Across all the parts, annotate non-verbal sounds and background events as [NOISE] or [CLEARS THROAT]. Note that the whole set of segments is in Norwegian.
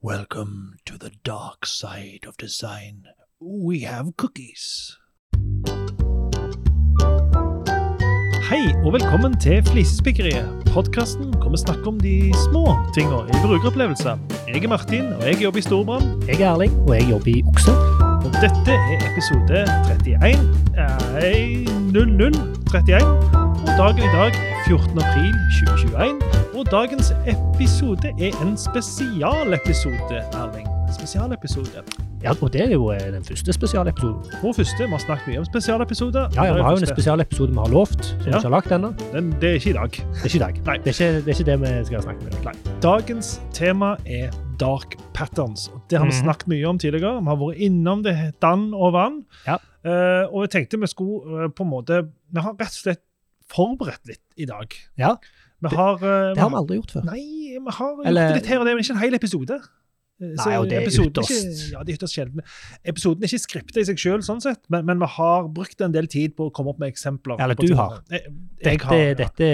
Welcome to the dark side of design. We have cookies. Hei og velkommen til Flisespikkeriet, podkasten hvor vi snakker om de små tinga i brukeropplevelser. Jeg er Martin, og jeg jobber i Storbrann. Jeg er Erling, og jeg jobber i Okse. Og dette er episode 31 eh, 0031. Og dagen i dag er 14. april 2021. Og dagens episode er en spesialepisode, Erling. Spesialepisode. Ja, og det er jo eh, den første spesialepisoden. Vår første. Vi har snakket mye om spesialepisoder. Ja, ja, vi har jo en spesialepisode vi har lovt, som vi ikke har lagt ennå. Men det er ikke i dag. Det er ikke i dag. Nei. Det, er ikke, det er ikke det vi skal snakke om i dag. Dagens tema er dark patterns. Det har vi Mhm. snakket mye om tidligere. Vi har vært innom det dann og vann. Ja. Uh, og jeg tenkte vi skulle uh, på en måte Vi har rett og slett forberedt litt i dag. Ja, har, det, Det har vi aldri gjort før. Nei, vi har gjort Eller- det litt her og det, men ikke en hel episode. Eh, Nei, og det er ytterst. Ikke, ja, det er ytterst sjelden. Episoden er ikke skriptet i seg sjøl, sånn sett, men, men vi har brukt en del tid på å komme opp med eksempler. Eller du har. Jeg, jeg Dette, har, ja. dette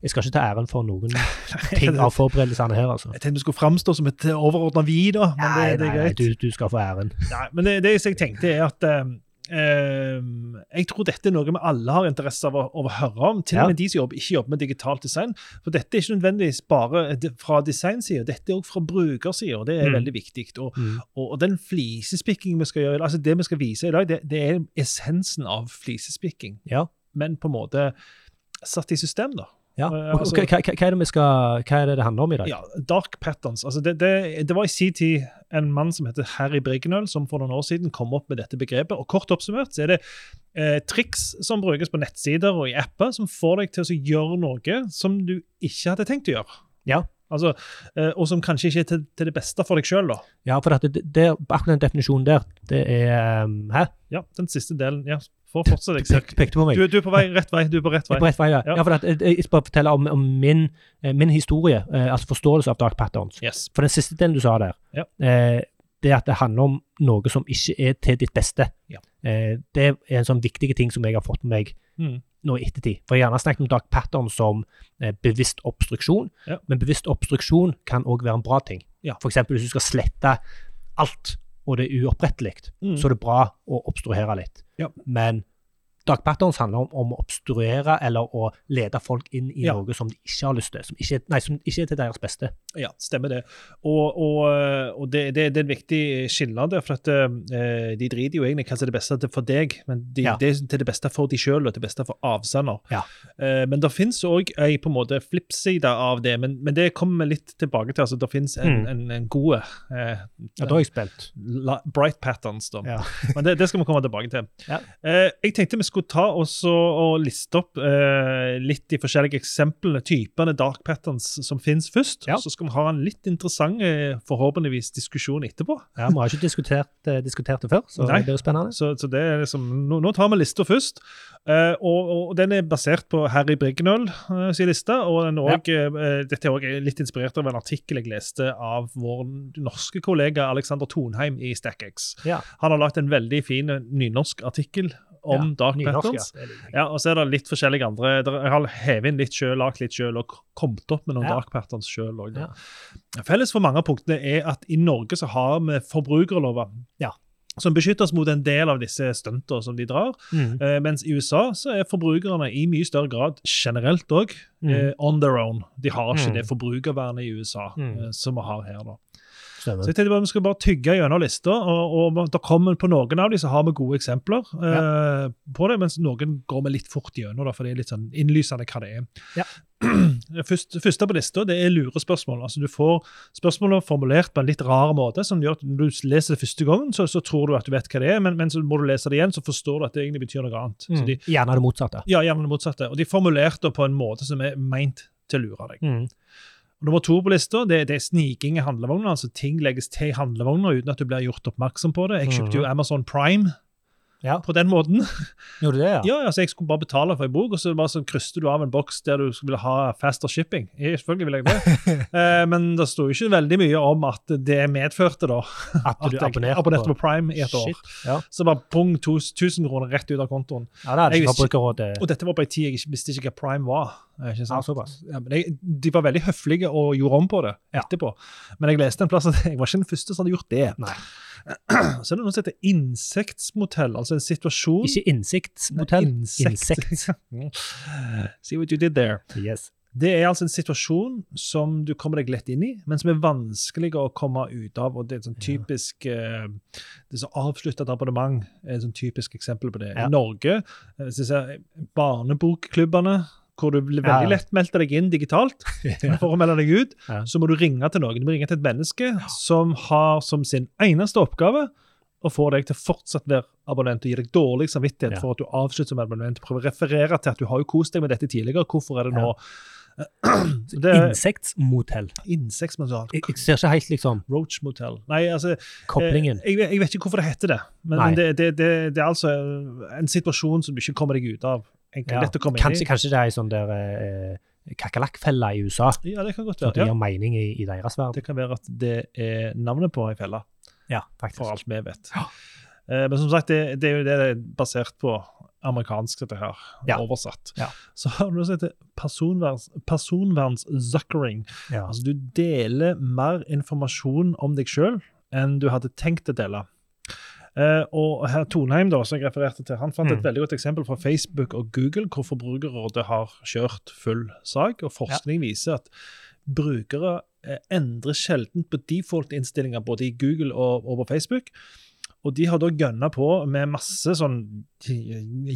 Jeg skal ikke ta æren for noen [LAUGHS] ting av forberedelsene her, altså. Jeg tenkte vi skulle framstå som et overordna vi, da. Men Nei, det, det er nei, greit. du, du skal få æren. Nei, men det, det jeg tenkte, er at eh, eh, jeg tror dette er noe vi alle har interesse av å, av å høre om. Til Ja. og med de som jobber, ikke jobber med digitalt design. For dette er ikke nødvendigvis bare de- fra designsida, dette er også fra brukersida. og Det er Mm. veldig viktig. Og, Mm. og, og den flisespikking vi skal gjøre, altså det vi skal vise i dag, det, det er essensen av flisespikking. Ja. Men på en måte satt i system, da. Ja. Eh, altså- hva, hva, hva er det skal Hva er det det handler om i dag? Ja, dark patterns. Altså det, det, det var i sin tid en mann som heter Harry Briggenøl, som for noen år siden kom opp med dette begrepet. Og kort oppsummert så er det eh, triks som brukes på nettsider og i apper, som får deg til å gjøre noe som du ikke hadde tenkt å gjøre. Ja. Altså, eh, og som kanskje ikke er til, til det beste for deg sjøl, da. Ja, for det, det, akkurat den definisjonen der, det er um, Hæ? Ja, den siste delen. Ja, får fortsette. Jeg ser- pekte på meg. Du, du er på vei rett vei. Du er på rett vei. på rett vei, ja. Ja. ja for at, jeg, jeg skal bare fortelle om, om min, eh, min historie, eh, altså forståelse av dark patterns. Yes. For den siste delen du sa der, Ja. eh, det at det handler om noe som ikke er til ditt beste, Ja. eh, det er en sånn viktig ting som jeg har fått med meg Mm. nå i ettertid. For jeg har gjerne snakket om dark patterns som eh, bevisst obstruksjon, men bevisst obstruksjon kan òg være en bra ting. Ja. For eksempel hvis du skal slette alt, og det er uopprettelig, Mm. så er det bra å obstruere litt. Ja. Men dark patterns handler om, om å obstruere eller å lede folk inn i Ja. noe som de ikke har lyst til, som ikke, nei, som ikke er til deres beste. Ja, stemmer det. Og, og, og det, det, det er en viktig skille der, for at uh, de driter jo egentlig hva som er det beste for deg, men de, Ja. det er til det beste for de sjøl og til det beste for avsender. Ja. Uh, men det finnes òg ei på en måte flippside av det, men, men det kommer vi litt tilbake til. altså Det finnes en, Mm. en, en god uh, Ja, da er jeg la- bright patterns, da. Ja. Men det, det skal vi komme tilbake til. Ja. Jeg tenkte vi skulle ta også og liste opp eh, litt de forskjellige eksemplene, typene dark patterns som finnes først. Ja. Så skal vi ha en litt interessant, eh, forhåpentligvis, diskusjon etterpå. Ja, Vi har ikke diskutert, eh, diskutert det før, så Nei. det blir spennende. Så, så det er liksom, nå, nå tar vi lista først. Eh, og, og Den er basert på Harry Briggenøl eh, sin liste. og den er også, eh, Dette er også litt inspirert av en artikkel jeg leste av vår norske kollega Alexander Tonheim i StackX. Ja. Han har lagt en veldig fin nynorsk artikkel om Ja, dark nynorsk, patterns. ja. Ja, og så er det litt forskjellige andre. Der, jeg har hevet inn litt sjøl, lagd litt sjøl og kommet opp med noen Ja. dark patterns sjøl òg. Ja. Felles for mange av punktene er at i Norge så har vi forbrukerlover. Ja. Som beskytter oss mot en del av disse stuntene som de drar. Mm. Eh, mens i USA så er forbrukerne i mye større grad generelt òg Mm. eh, on their own. De har ikke Mm. det forbrukervernet i USA Mm. eh, som vi har her. da. Stemmer. Så jeg tenkte bare Vi skal bare tygge gjennom lista, og, og da kommer på noen av dem så har vi gode eksempler eh, på det, mens noen går vi litt fort gjennom, da, for det er litt sånn innlysende hva det er. Ja. [CLEARS THROAT] Først, første, på lista det er lurespørsmål. Altså Du får spørsmålene formulert på en litt rar måte, som gjør at når du leser det første gangen, så, så tror du at du vet hva det er, men, men så må du lese det igjen, så forstår du at det egentlig betyr noe annet. Så Mm. de, Gjerne det motsatte. ja, gjerne det motsatte. Og de er formulert på en måte som er meint til å lure deg. Mm. Og Nummer to på lista det, det er sniking i handlevogner. altså Ting legges til i handlevogner uten at du blir gjort oppmerksom på det. Jeg kjøpte jo Amazon Prime Ja. på den måten. [LAUGHS] Gjorde det, ja? Ja, altså Jeg skulle bare betale for en bok, og så bare sånn krysset du av en boks der du ville ha faster shipping. Jeg, Selvfølgelig ville jeg det. [LAUGHS] Eh, men det sto jo ikke veldig mye om at det medførte da At [LAUGHS] at du jeg abonnerte abonnerte på på Prime i et år. Ja. Så bare pung, to- 1000 kroner rett ut av kontoen. ja, det hadde ikke Forbrukerrådet Og dette var på en tid jeg ikke visste ikke hva Prime var. Eh, Ikke Ja, sant? såpass. Ja, men jeg, de var veldig høflige og gjorde om på det Ja. etterpå. Men jeg leste en plass at jeg var ikke den første som hadde gjort det. Nei. [CLEARS THROAT] Så er det noe som heter insektsmotell, altså en situasjon Ikke innsiktsmotell. Insekt. Insekt. [LAUGHS] See what you did there. Yes. Det er altså en situasjon som du kommer deg lett inn i, men som er vanskelig å komme ut av. og Det er et sånn Ja. typisk eh, det er så avsluttet abonnement er et sånn typisk eksempel på det. Ja. I Norge, eh, jeg barnebokklubbene, hvor du blir veldig ja. lett meldte deg inn digitalt [LAUGHS] for å melde deg ut, Ja. så må du ringe til noen. Du må ringe til et menneske som har som sin eneste oppgave å få deg til fortsatt være abonnent og gi deg dårlig samvittighet Ja. for at du avslutter som abonnent. Prøve å referere til at du har jo kost deg med dette tidligere. Hvorfor er det nå [CLEARS THROAT] det er Insektsmotell. insektmotell. Jeg, jeg ser ikke helt liksom Roach Motel. Nei, altså koblingen. eh, Jeg, jeg vet ikke hvorfor det heter det, men, men det, det, det, det er altså en situasjon som du ikke kommer deg ut av. Enkelt, Ja. lett å komme Kanskje, inn i. kanskje det er ei sånn der eh, kakerlakkfelle i USA, Ja, det kan godt som det gir Ja. mening i, i deres verden. Det kan være at det er navnet på ei felle, Ja, for alt vi vet. Ja. Eh, Men som sagt, det, det er jo det det er basert på amerikansk, dette her, Ja. oversatt. Ja. Så har du noe som heter personverns-zuckering. Altså, du deler mer informasjon om deg sjøl enn du hadde tenkt å dele. Eh, og her Tonheim, da, som jeg refererte til, han fant et Mm. veldig godt eksempel fra Facebook og Google, hvor Forbrukerrådet har kjørt full sak. og Forskning viser at brukere uh, endrer sjelden på default-innstillinger både i Google og, og på Facebook. Og de har da gønna på med masse sånn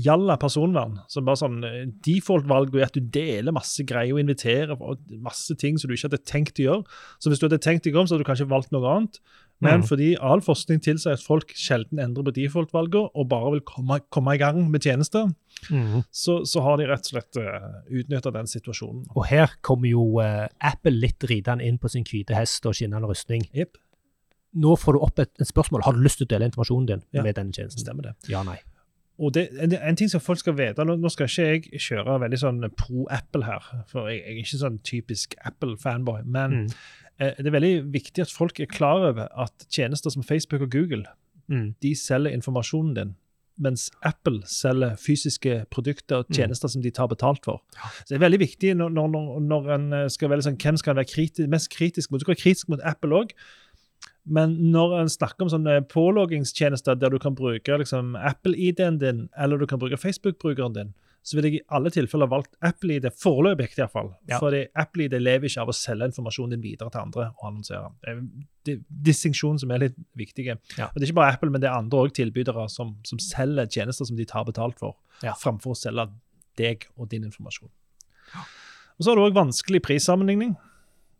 jalla personvern. som bare sånn eh, Default-valg er at du deler masse greier og inviterer masse ting som du ikke hadde tenkt å gjøre. Så hvis du hadde tenkt deg om, så hadde du kanskje valgt noe annet. Men Mm. fordi all forskning tilsier at folk sjelden endrer på default-valgene og bare vil komme, komme i gang med tjenester, mm. så, så har de rett og slett uh, utnytta den situasjonen. Og her kommer jo uh, Apple litt ridende inn på sin hvite hest og skinnende rustning. Jepp, Nå får du opp et, et spørsmål. Har du lyst til å dele informasjonen din Ja. med denne tjenesten? stemmer det. Ja, nei. Og det, en, en ting som folk skal vite, nå, skal ikke jeg kjøre veldig sånn pro-Apple her, for jeg, jeg er ikke sånn typisk Apple-fanboy, men Mm. eh, det er veldig viktig at folk er klar over at tjenester som Facebook og Google, Mm. de selger informasjonen din, mens Apple selger fysiske produkter og Mm. tjenester som de tar betalt for. Så det er veldig viktig når, når, når, når en eh, skal velge sånn, hvem skal en være kritisk, mest kritisk mot. Du skal være kritisk mot Apple òg, men når en snakker om sånne påloggingstjenester der du kan bruke liksom, Apple-ID-en din, eller du kan bruke Facebook-brukeren din, så vil jeg i alle tilfeller valgt Apple-ID, foreløpig iallfall. Ja. Fordi Apple-ID lever ikke av å selge informasjonen din videre til andre og annonsere. Det er distinksjonen som er litt viktig. Ja. Og Det er ikke bare Apple, men det er andre også tilbydere som, som selger tjenester som de tar betalt for, Ja. framfor å selge deg og din informasjon. Og Så har du òg vanskelig prissammenligning.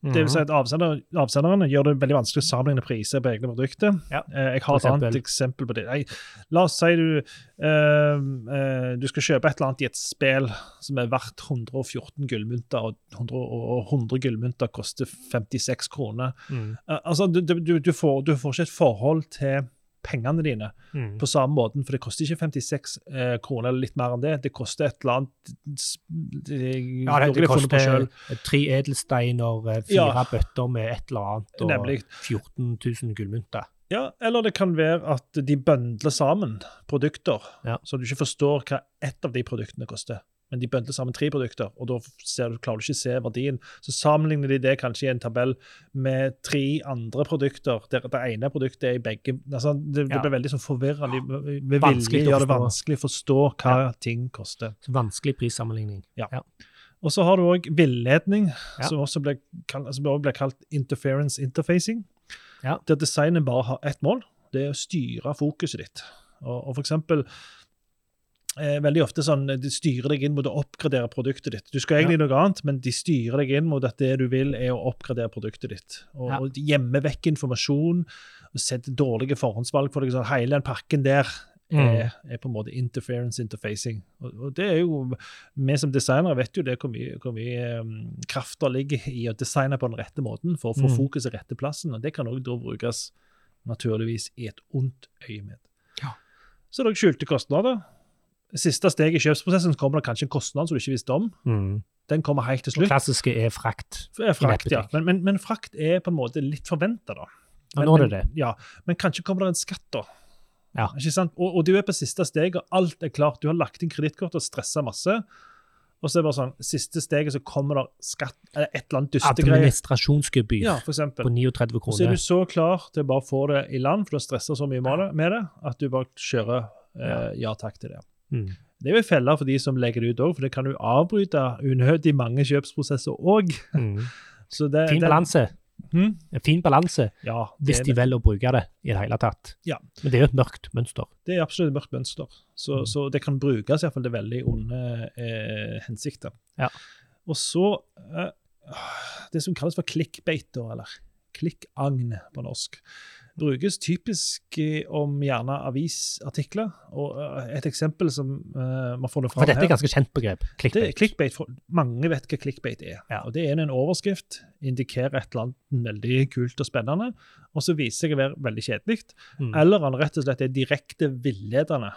Det vil si Mhm. at avsender, Avsenderne gjør det veldig vanskelig å sammenligne priser på egne produkter. Ja. Eh, Jeg har et annet eksempel på det. Nei, la oss si du, uh, uh, du skal kjøpe et eller annet i et spill som er verdt 114 gullmynter, og 100, og 100 gullmynter koster 56 kroner. Mm. Uh, altså, du, du, du, får, du får ikke et forhold til pengene dine Mm. på samme måten, for det koster ikke 56 eh, kroner eller litt mer enn det. Det koster et eller annet Ja, det, det koster tre edelsteiner, eh, fire Ja. bøtter med et eller annet, og Nemlig. 14 000 gullmynter. Ja, eller det kan være at de bøndler sammen produkter, Ja. så du ikke forstår hva ett av de produktene koster. Men de bøndler sammen tre produkter, og da ser du, klarer du ikke å se verdien. Så sammenligner de det kanskje i en tabell med tre andre produkter, der det ene produktet er i begge altså Det, det blir veldig sånn forvirrende. De med vilje gjør det vanskelig å forstå hva ting koster. Så vanskelig prissammenligning. Og så har du òg villedning, Ja. som også blir, kalt, som også blir kalt interference interfacing. Ja. Der designet bare har ett mål, det er å styre fokuset ditt. Og, og for eksempel eh, veldig ofte sånn, De styrer deg inn mot å oppgradere produktet ditt. Du skal egentlig noe annet, men de styrer deg inn mot at det du vil, er å oppgradere produktet ditt. Og, Ja. og gjemme vekk informasjon og sette dårlige forhåndsvalg for deg. sånn, Hele den pakken der Mm. er, er på en måte interference interfacing. Og, og det er jo, Vi som designere vet jo det hvor mye, hvor mye um, kraft det ligger i å designe på den rette måten for å få Mm. fokus i rette plassen. og Det kan òg brukes naturligvis i et ondt øyemed. Ja. Så er det skjulte kostnader. Siste steg i kjøpsprosessen kommer det kanskje en kostnad som du ikke visste om. Mm. Den kommer helt til Og Det klassiske er frakt. Er frakt, ja. Men, men, men frakt er på en måte litt forventa, da. Ja, Men- nå er det det. Ja, men kanskje kommer det en skatt, da. Ja. Ikke sant? Og, og du er på siste steg, og alt er klart. Du har lagt inn kredittkort og stressa masse. Og så er det bare sånn, siste steget så kommer det skatt, eller et eller annet dustegreie. Administrasjonsgebyr Ja, på 39 kroner. så er du så klar til å bare få det i land, for du har stressa så mye med det, at du bare kjører eh, ja takk til det. Mm. Det er jo en felle for de som legger det ut òg, for det kan jo avbryte unødig mange kjøpsprosesser òg. Mm. [LAUGHS] Fin balanse. Hmm? En fin balanse, Ja, hvis de velger å bruke det i det hele tatt. Ja. Men det er jo et mørkt mønster. det er absolutt et mørkt mønster. Så, Mm. så det kan brukes i hvert fall til veldig onde eh, hensikter. Ja. Og så eh, Det som kalles for clickbait, eller klikkagn på norsk, brukes typisk om gjerne avisartikler. Og eh, et eksempel som uh, man får det For fram dette er et ganske kjent begrep. det Clickbait. clickbait. For mange vet hva clickbait er. Ja. Og Det er en overskrift, indikerer et eller annet veldig kult og spennende, og så viser seg å være veldig kjedelig. Mm. Eller han rett og slett er direkte villedende.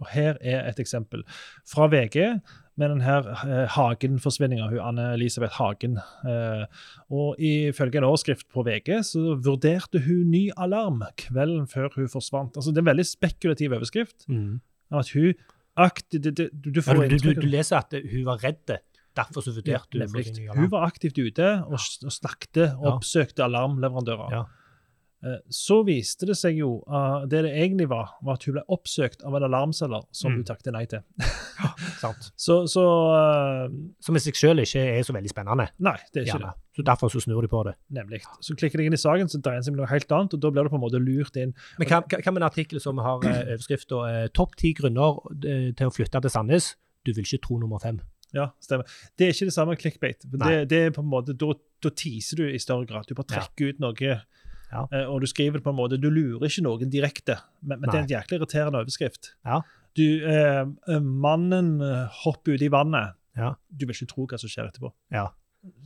Og Her er et eksempel fra VG med denne eh, Hagen-forsvinninga, hun Anne-Elisabeth Hagen. Eh, og Ifølge en overskrift på VG så vurderte hun ny alarm kvelden før hun forsvant. Altså Det er en veldig spekulativ overskrift. Mm. At hun aktiv, du, du, Ja, får du, du, du, leser at hun var redd, derfor så vurderte ja, hun. Hun var aktivt ute og, og snakket og Ja. oppsøkte alarmleverandører. Ja. Eh, Så viste det seg jo uh, det det egentlig var, var at hun ble oppsøkt av en alarmselger som Mm. hun takket nei til. ja, Sant? [LAUGHS] Så, så uh, Som i seg selv ikke er så veldig spennende. Nei, det er ikke Gjerne. Så derfor så snur de på det. det. Nemlig. Så klikker de inn i saken, så dreier det seg om noe helt annet, og da blir du på en måte lurt inn. Men hva, hva med en artikkel som har [CLEARS THROAT] overskrifta eh, 'Topp ti grunner til å flytte til Sandnes'? Du vil ikke tro nummer fem. Ja, stemmer. Det er ikke det samme clickbait. Det, det er på en måte, Da, teaser du i større grad. Du bare Ja. trekker ut noe, Ja. eh, og du skriver det på en måte Du lurer ikke noen direkte, men, men det er en jæklig irriterende overskrift. Ja. Du, eh, eh, mannen eh, hopper ut i vannet. Ja. Du vil ikke tro hva som skjer etterpå. Ja.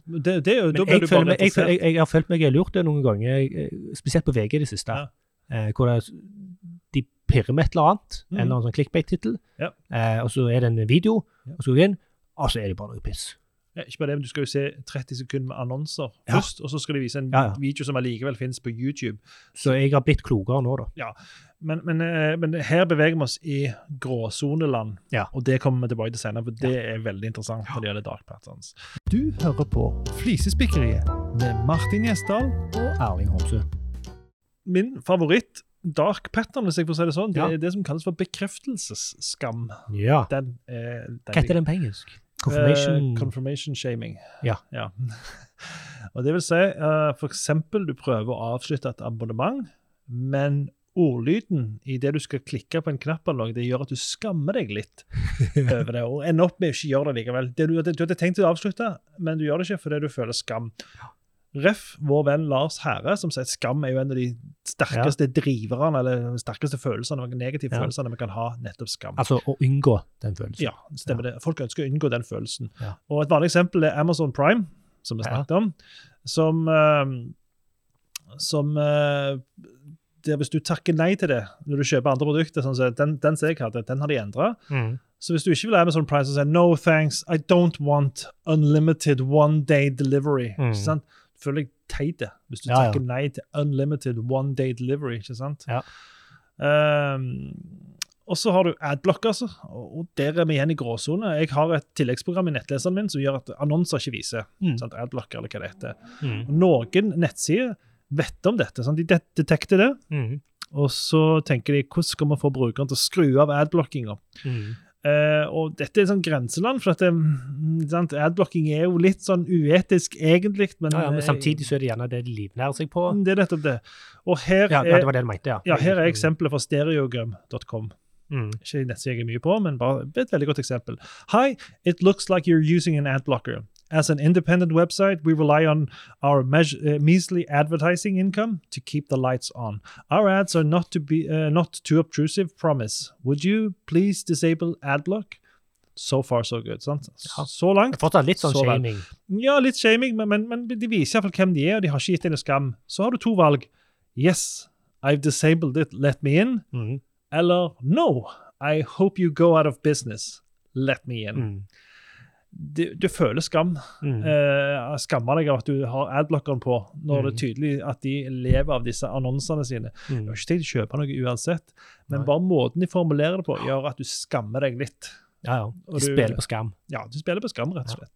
Det, det, da blir du bare meg, jeg, jeg, jeg har følt meg lurt det noen ganger, spesielt på VG i det siste. Eh, hvor det, de pirrer med et eller annet, mm. eller annen sånn clickbait-tittel, Ja. eh, og så er det en video, og så går jeg inn, og så er det bare noe piss. Ja, ikke bare det, men Du skal jo se 30 sekunder med annonser Ja. først, og så skal de vise en Ja, ja. video som allikevel finnes på YouTube. Så jeg har blitt klokere nå, da. Men, men, eh, men her beveger vi oss i gråsoneland, Ja. og det kommer vi tilbake til senere, for det er veldig interessant når det gjelder dark patterns. Du hører på Flisespikkeriet med Martin Gjesdal. Og Erling Homsø. Min favoritt dark pattern, hvis jeg får si det sånn, det Ja. er det som kalles for bekreftelsesskam. Ja. Den er Hva heter den på engelsk? Confirmation uh, confirmation shaming. Ja. [LAUGHS] Og det vil si, uh, for eksempel, du prøver å avslutte et abonnement, men ordlyden i det du skal klikke på en knapp, det gjør at du skammer deg litt [LAUGHS] over det, og ender opp med å ikke gjøre det likevel. Det du, du hadde tenkt å avslutte, men du gjør det ikke fordi du føler skam. Ref, vår venn Lars Herre, som sier skam er jo en av de sterkeste driverne, eller sterkeste følelsene, negative Ja. følelsene vi kan ha, nettopp skam. Altså å unngå den følelsen. Ja, stemmer det. Folk ønsker å unngå den følelsen. Ja. Og Et vanlig eksempel er Amazon Prime, som vi Ja. snakket om. Som, eh, som eh, Hvis du takker nei til det når du kjøper andre produkter, sånn at den, den som jeg hadde, den har de endra. Mm. Så hvis du ikke vil ha Amazon Prime, så sier no thanks, I don't want unlimited one day delivery. Mm. Du føler jeg teit hvis du Ja, takker nei til unlimited one day delivery. ikke sant? Ja. Um, og så har du adblock, altså. Og der er vi igjen i gråsone. Jeg har et tilleggsprogram i nettleseren min som gjør at annonser ikke viser. Mm. Sant? Adblocker, eller hva det heter. Mm. Noen nettsider vet om dette. Sant? De det- detekter det, Mm. og så tenker de hvordan skal vi få brukeren til å skru av adblockinga. Mm. Eh, og dette er sånn grenseland, for at mm, sant? adblocking er jo litt sånn uetisk egentlig. Men, Ja, ja, men eh, samtidig så er det gjerne det de livnærer seg på. Det er nettopp det. Og her Ja, ja, er, det var det mente, ja. ja, her er eksempelet fra stereogum.com. Mm. Ikke en nettside jeg er mye på, men bare et veldig godt eksempel. Hi, it looks like you're using an ad blocker. As an independent website, we rely on our meas- uh, measly advertising income to keep the lights on. Our ads are not to be uh, not too obtrusive. Promise. Would you please disable adblock? So far, so good. Sant? Ja. Så langt. Fortsatt litt sånn Så vel. shaming. Ja, litt shaming, men, men, men de viser iallfall hvem de er, og de har ikke gitt deg noe skam. Så har du to valg. Yes, I've disabled it, let me in. Mm. eller no, I hope you go out of business. Let me in. Mm. Du, du føler skam. Mm. Eh, skammer deg av at du har adblockeren på, når det er Mm. tydelig at de lever av disse annonsene sine. Du Mm. har ikke tenkt å kjøpe noe uansett, men Nei. bare måten de formulerer det på, gjør at du skammer deg litt. Ja, ja. Du- spiller på skam. Ja, du spiller på skam, rett og slett.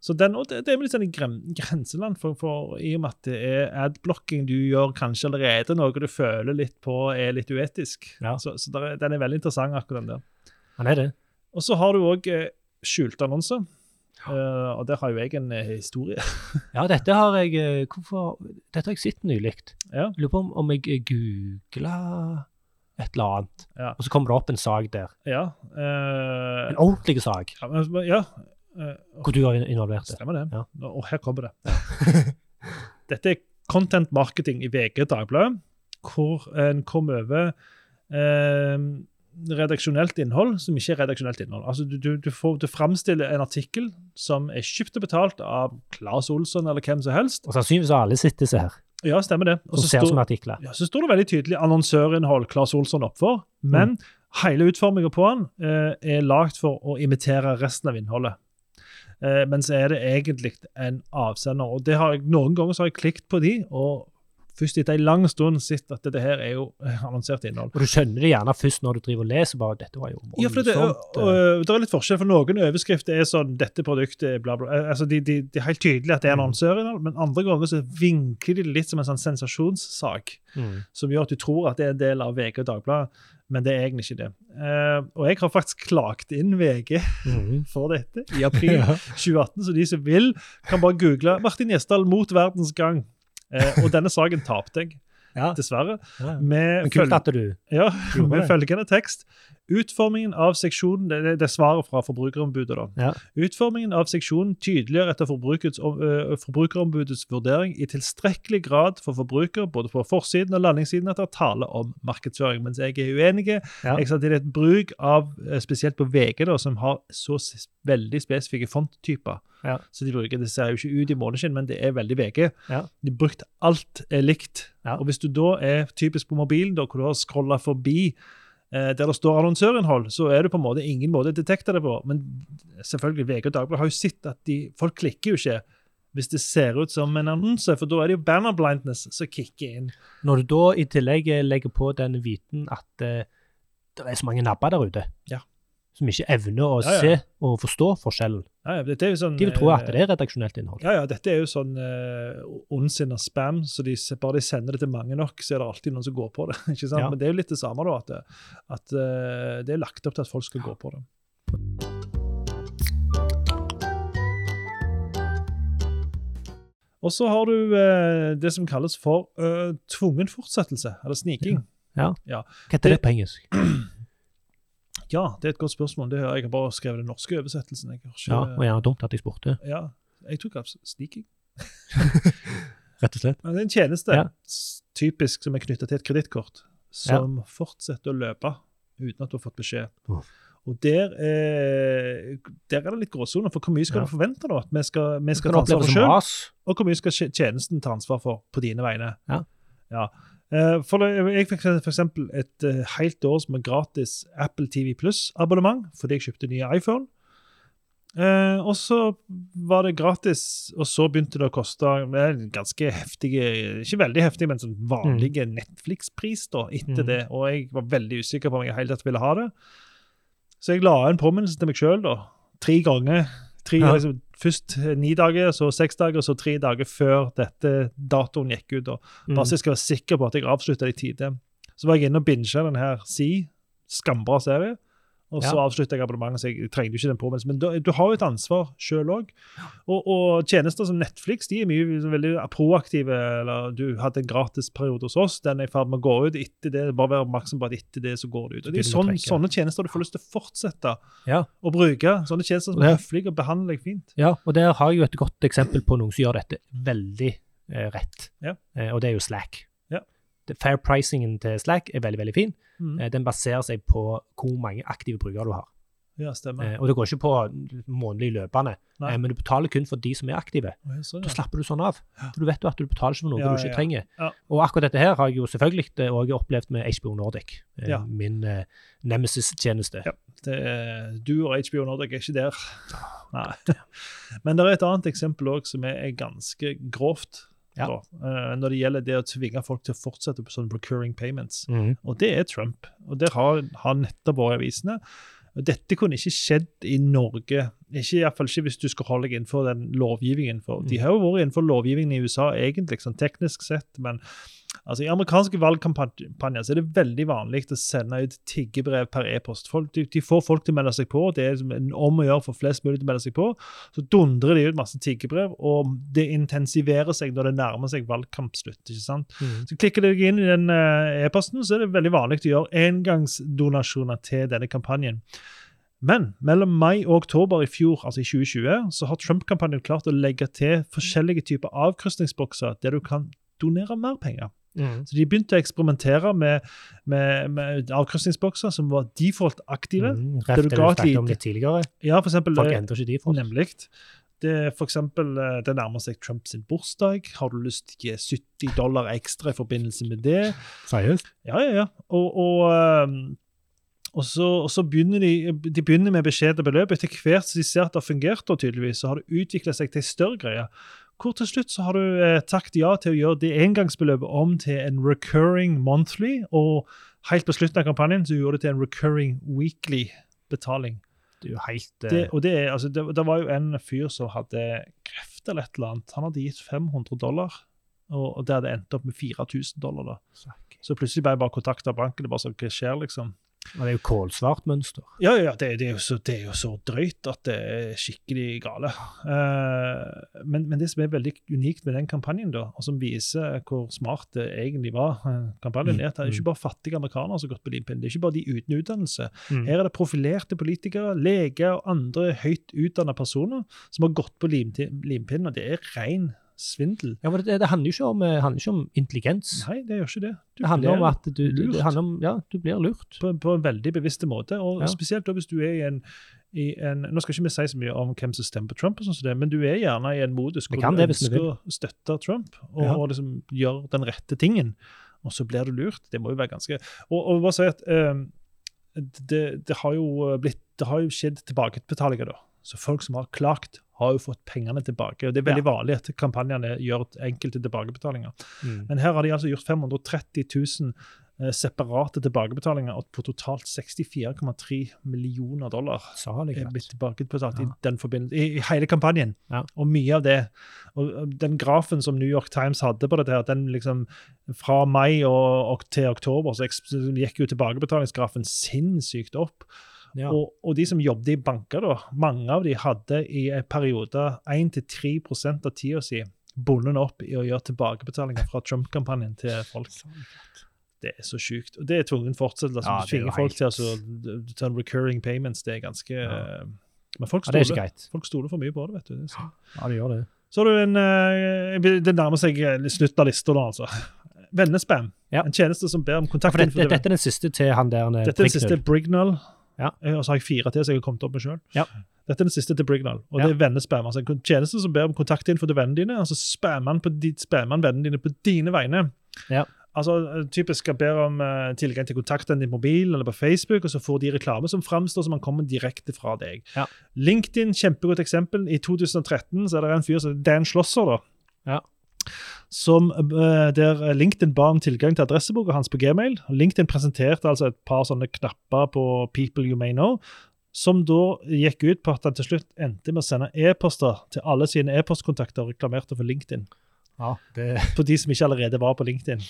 Så den, det, det er litt sånn grenseland, for, for i og med at det er adblocking du gjør kanskje allerede noe du føler litt på er litt uetisk. Ja. Så, så der er, den er veldig interessant, akkurat den der. Han er det. Og så har du òg skjulte annonser. Uh, og der har jo jeg en eh, historie. [LAUGHS] Ja, dette har jeg eh, Hvorfor Dette har jeg sett nylig. Ja. Lurer på om, om jeg googla et eller annet, Ja. og så kommer det opp en sak der. ja, Uh, En ordentlig sak ja, men- ja eh, hvor du har involvert det. Stemmer det. Ja. Og her kommer det. [LAUGHS] Dette er content marketing i VG Dagbladet, hvor en kom over eh, redaksjonelt innhold som ikke er redaksjonelt innhold. Altså, du, du, du, får, du framstiller en artikkel som er kjøpt og betalt av Claes Olsson eller hvem som helst. Og sannsynligvis har alle sett disse her, Ja, stemmer det. Og så ser står- som artikler. ja, så står det veldig tydelig annonsørinnhold Claes Olsson oppfor, men hele utforminga på den eh, er lagd for å imitere resten av innholdet. Eh, men så er det egentlig en avsender. Og det har jeg, noen ganger så har jeg klikt på de, og først etter en lang stund sett at dette her er jo eh, annonsert innhold. Og du skjønner det gjerne først når du driver og leser. bare, Dette var jo Ja, for det, voldsomt. og, og, det er litt forskjell, for noen overskrifter er sånn 'Dette produktet bla, bla'. Eh, Altså, de, de, de er helt tydelig at det er Mm. annonsørinnhold, men andre ganger så vinkler de det litt som en sånn sensasjonssak. mm. som gjør at du tror at det er en del av VG og Dagbladet, men det er egentlig ikke det. Uh, og jeg har faktisk klagt inn VG Mm. [LAUGHS] for dette i [LAUGHS] april 2018, så de som vil, kan bare google 'Martin Gjesdal mot verdens gang'. Eh, og denne saken tapte jeg, Ja. dessverre. Ja. Med, Men kult at du ja, med følgende tekst. Utformingen av seksjonen Det, det- er svaret fra Forbrukerombudet. da. Ja. Utformingen av seksjonen tydeliggjør etter Forbrukerombudets vurdering i tilstrekkelig grad for forbruker, både på forsiden og landingssiden, at det er tale om markedsføring. Mens jeg er uenig. Ja. Jeg sa det er et bruk av, spesielt på VG, da, som har så veldig spesifikke fonttyper. Ja. Så de bruker, Det ser jo ikke ut i måneskinn, men det er veldig VG. Ja. De brukt alt er likt. Ja. Og hvis du da er typisk på mobilen, da, hvor du har scrolla forbi der det står annonsørinnhold, så er det på en måte ingen måte å detekte det på. Men selvfølgelig, VG og Dagbladet har jo sett at de, folk klikker jo ikke hvis det ser ut som en annonse, for da er det jo banner blindness som kicker inn. Når du da i tillegg eh, legger på den viten at eh, det er så mange nabber der ute Ja. Som ikke evner å Ja, ja. se og forstå forskjellen. Ja, er sånn, De vil tro at eh, det er redaksjonelt innhold. Ja, ja, dette er jo sånn uh, ondsinna spam, så de, bare de sender det til mange nok, så er det alltid noen som går på det. [LAUGHS] ikke sant? Men det er jo litt det samme, da, at, det, at uh, det er lagt opp til at folk skal gå på det. Og så har du uh, det som kalles for uh, tvungen fortsettelse, eller sniking. Ja. Hva heter Det- det på engelsk? [CLEARS THROAT] Ja, det er et godt spørsmål. Det jeg har bare skrevet den norske oversettelsen. Jeg har ikke, Ja, og gjerne dumt at jeg spurte, ja, jeg tok av sniking. [LAUGHS] rett og slett. Men det er en tjeneste Ja. typisk som er knytta til et kredittkort, som fortsetter å løpe uten at du har fått beskjed. Uff. Og der er, der er det litt gråsoner, for hvor mye skal Ja. du forvente da? At vi skal, vi skal ta ansvar for sjøl, og hvor mye skal tjenesten ta ansvar for på dine vegne? Ja. Ja. Eh, For jeg fikk eksempel et eh, helt års med gratis Apple TV Pluss-abonnement fordi jeg kjøpte nye iPhone. Eh, og så var det gratis, og så begynte det å koste ganske heftige Ikke veldig heftige, men sånn vanlige Netflix-pris da, etter Mm. det. Og jeg var veldig usikker på om jeg i hele tatt ville ha det. Så jeg la en påminnelse til meg sjøl. Tre ganger. Tre, Ja. liksom, først eh, ni dager, så seks dager, så tre dager før dette datoen gikk ut. og Bare så Mm. jeg skal være sikker på at jeg avslutta det i tide. Så var jeg inne og binga den her Si, skambra serie. Og så Ja. avslutter jeg abonnementet, så jeg trenger jo ikke den påminnelsen. Men du, du har jo et ansvar sjøl òg. Og, og tjenester som Netflix de er mye liksom veldig proaktive. eller Du hadde en gratisperiode hos oss, den er i ferd med å gå ut. etter det, Bare vær oppmerksom på at etter det så går det ut. Og Det er sånn, sånne tjenester du får lyst til å fortsette Ja. å bruke. Sånne tjenester som er høflige og behandler deg fint. Ja, og der har jeg jo et godt eksempel på noen som gjør dette veldig eh, rett, Ja. eh, og det er jo Slack. Ja. Fair pricingen til Slack er veldig, veldig fin. Mm. Eh, den baserer seg på hvor mange aktive brukere du har. Ja, stemmer. Eh, og det går ikke på månedlig løpende, Nei. eh, men du betaler kun for de som er aktive. Ja, sånn, Da slapper du sånn av. For du vet jo at du betaler ikke for noe Ja, du ikke ja, ja. trenger. Ja. Og akkurat dette her har jeg jo selvfølgelig òg opplevd med HBO Nordic, Ja. min eh, nemesis-tjeneste. Ja. Du og HBO Nordic er ikke der. Nei. [LAUGHS] Men det er et annet eksempel òg som er ganske grovt. Ja. Eh, når det gjelder det å tvinge folk til å fortsette på sånne procuring payments. Mm. Og det er Trump. Og det har, han nettopp vært i avisene. Dette kunne ikke skjedd i Norge, ikke, i hvert fall ikke hvis du skal holde deg innenfor den lovgivningen. For de Mm. har jo vært innenfor lovgivningen i USA egentlig, sånn teknisk sett, men altså, i amerikanske valgkampanjer så er det veldig vanlig å sende ut tiggebrev per e-post. De, de får folk til å melde seg på, det er liksom om å gjøre for flest mulig til å melde seg på. Så dundrer de ut masse tiggebrev, og det intensiverer seg når det nærmer seg valgkampslutt. ikke sant? Mm. Så klikker du deg inn i den eh, e-posten, så er det veldig vanlig å gjøre engangsdonasjoner til denne kampanjen. Men mellom mai og oktober i fjor, altså i 2020, så har Trump-kampanjen klart å legge til forskjellige typer avkrysningsbokser der du kan donere mer penger. Mhm. Så de begynte å eksperimentere med, med, med avkrysningsbokser som var default aktive. Reft det Rett det du snakket om litt tidligere. Ja, for eksempel Folk eh, endrer ikke default. Nemlig. Det for eksempel, eh, det nærmer seg Trumps bursdag. Har du lyst til å gi 70 dollar ekstra i forbindelse med det? Seriøst? Ja, ja, ja. Og, og, ehm, og, så, og så begynner de, de begynner med beskjedne beløp. Etter hvert som de ser at det har fungert, og tydeligvis, så har det utvikla seg til en større greie. Hvor til slutt så har du eh, takket ja til å gjøre det engangsbeløpet om til en recurring monthly, og helt på slutten av kampanjen så gjorde det til en recurring weekly betaling. Det er jo helt eh, Det, og det, er, altså, det, det var jo en fyr som hadde kreft eller et eller annet. Han hadde gitt 500 dollar, og, og det hadde endt opp med 4000 dollar. da. Så plutselig ble jeg bare kontakta banken. det bare sånn, Hva skjer, liksom? Og det er jo kålsvart mønster. Ja, ja, det, det, er så, det er jo så drøyt at det er skikkelig gale. Uh, men, men det som er veldig unikt med den kampanjen, da, og som viser hvor smart det egentlig var, eh, kampanjen, Mm, er at det er mm. ikke bare fattige amerikanere som har gått på limpinnen. Det er ikke bare de uten utdannelse. Mm. Her er det profilerte politikere, leger og andre høyt utdanna personer som har gått på limpinnen, og det er ren svindel. Ja, men det, det handler jo ikke om, eh, ikke om intelligens. Nei, det gjør ikke det. Du Det handler om at du, lurt. om, ja, du blir lurt. på, på en veldig bevisst måte, og Ja. spesielt hvis du er i en, i en Nå skal ikke vi si så mye om hvem som stemmer på Trump, og sånt, men du er gjerne i en modus hvor du ønsker å støtte Trump og, Ja. og liksom gjøre den rette tingen, og så blir du lurt. Det må jo være ganske Og, og bare si at eh, det, det har jo blitt Det har jo skjedd tilbakebetalinger, da. Så folk som har klagt, har jo fått pengene tilbake. og Det er veldig vanlig at kampanjene gjør enkelte tilbakebetalinger. Mm. Men her har de altså gjort 530 000 eh, separate tilbakebetalinger på totalt 64,3 millioner dollar Salig. er blitt tilbakebetalt Ja. i den i, i hele kampanjen. Ja. Og mye av det. Og den grafen som New York Times hadde på dette, her, den liksom fra mai og, og til oktober, så gikk jo tilbakebetalingsgrafen sinnssykt opp. Ja. Og, og de som jobbet i banker, da, mange av de hadde i en periode 1-3% av tida si bundet opp i å gjøre tilbakebetalinger fra Trump-kampanjen til folk. Det er så sjukt. Og det er tvungen fortsettelse. Ja, du er tvinger folk til altså, ta recurring payments. Det er ganske Ja. Men folk ja, er stoler, ja, folk stoler for mye på det, vet du. Det så. Ja, de gjør det. Så har du en eh, Det nærmer seg slutt slutten av lista nå, altså. Vennespam. Ja. En tjeneste som ber om For kontakt. dette, dette er den siste til han der eh, Dette er den siste. Brignall. Ja. Eh, Og så har jeg fire til som jeg har kommet opp med sjøl. Ja. Dette er den siste til Brignall, og Ja. det er vennespam. Altså en tjeneste som ber om kontaktinfo til vennene dine. altså Spammer han de, spammer han vennene dine på dine vegne. Ja. Altså eh, Typisk skal ber om uh, tilgang til kontakten din på mobil eller på Facebook, og så får de reklame som framstår som han kommer direkte fra deg. Ja. LinkedIn, kjempegodt eksempel. I 2013 så er det en fyr som Dan Schlosser. da, Ja. Som eh, der LinkedIn ba om tilgang til adresseboka hans på Gmail. LinkedIn presenterte altså et par sånne knapper på People You May Know, som da gikk ut på at han til slutt endte med å sende e-poster til alle sine e-postkontakter og reklamerte for LinkedIn. Ja, det, På de som ikke allerede var på LinkedIn.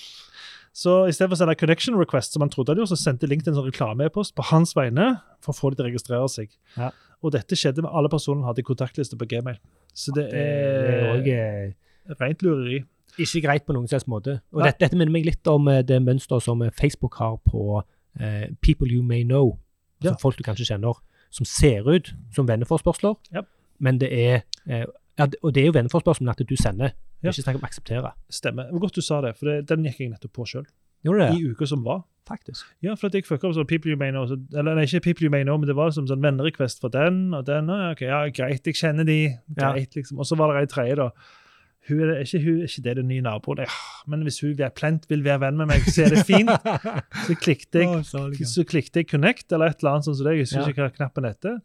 Så i stedet for å sende connection request, som han trodde han gjorde, så sendte LinkedIn en sånn reklame-e-post på hans vegne for å få de til å registrere seg. Ja. Og dette skjedde med alle personene han hadde kontaktliste på Gmail. Så det det er er også... rent lureri. Ikke greit på noen slags måte. Og dette, dette minner meg litt om eh, det mønsteret som eh, Facebook har på eh, People You May Know. Altså Ja. folk du kanskje kjenner, som ser ut som venneforspørsler, Ja. men det er eh, ja, Og det er jo venneforspørselen at du sender. Ja. Ikke snakk om akseptere. Stemmer. Det var godt du sa det, for det, den gikk jeg nettopp på sjøl. I uka som var. faktisk. Ja, for at jeg fucka opp sånn People You May Know. Så, eller nei, ikke People You May Know, men det var liksom sånn vennerequest for den og den. og ok, ja, Greit, jeg kjenner de. Ja. greit, liksom. Og så var det ei tredje, da. Hun er, ikke, hun, ikke det den nye naboen? Ja, men hvis hun plent vil være venn med meg, så er det fint. [LAUGHS] Så klikket jeg, så klikket jeg connect, eller et eller annet sånt som det. Jeg husker Ja. ikke hva knappen heter.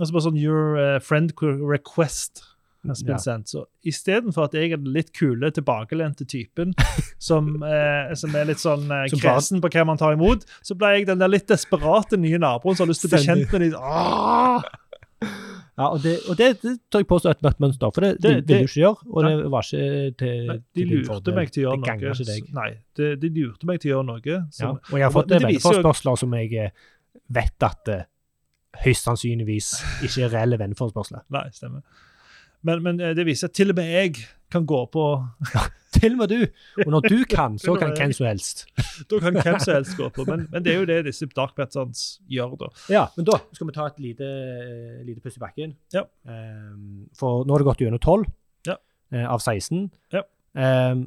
Og så bare sånn your eh, friend request has been Ja. sent. Så istedenfor at jeg er den litt kule, tilbakelente typen [LAUGHS] som, eh, som er litt sånn eh, kresen på hva man tar imot, så ble jeg den der litt desperate nye naboen som har lyst til å bli kjent med dem. [LAUGHS] Ja, og det, og det, det tør jeg påstå er et mørkt mønster, for det, Det- det, ville du ikke gjøre. Og Nei. det var ikke til, Nei, de til din fordel. meg til å gjøre Det ganger ikke deg. Nei, de, de lurte meg til å gjøre noe. Ja. Og jeg har fått det viser som jeg eh, vet at det høyst sannsynligvis ikke er reelle venneforespørsler. Nei, stemmer. Men, men eh, det viser at til og med jeg kan gå på Til og med du! Og når du [LAUGHS] kan, så kan hvem som helst. Da kan hvem som helst gå på. Men, men det er jo det disse dark patterns gjør, da. Ja, men da skal vi ta et lite, eh, lite puss i bakken. Ja. Um, for nå har det gått gjennom 12 Ja. uh, av 16. Ja. Um,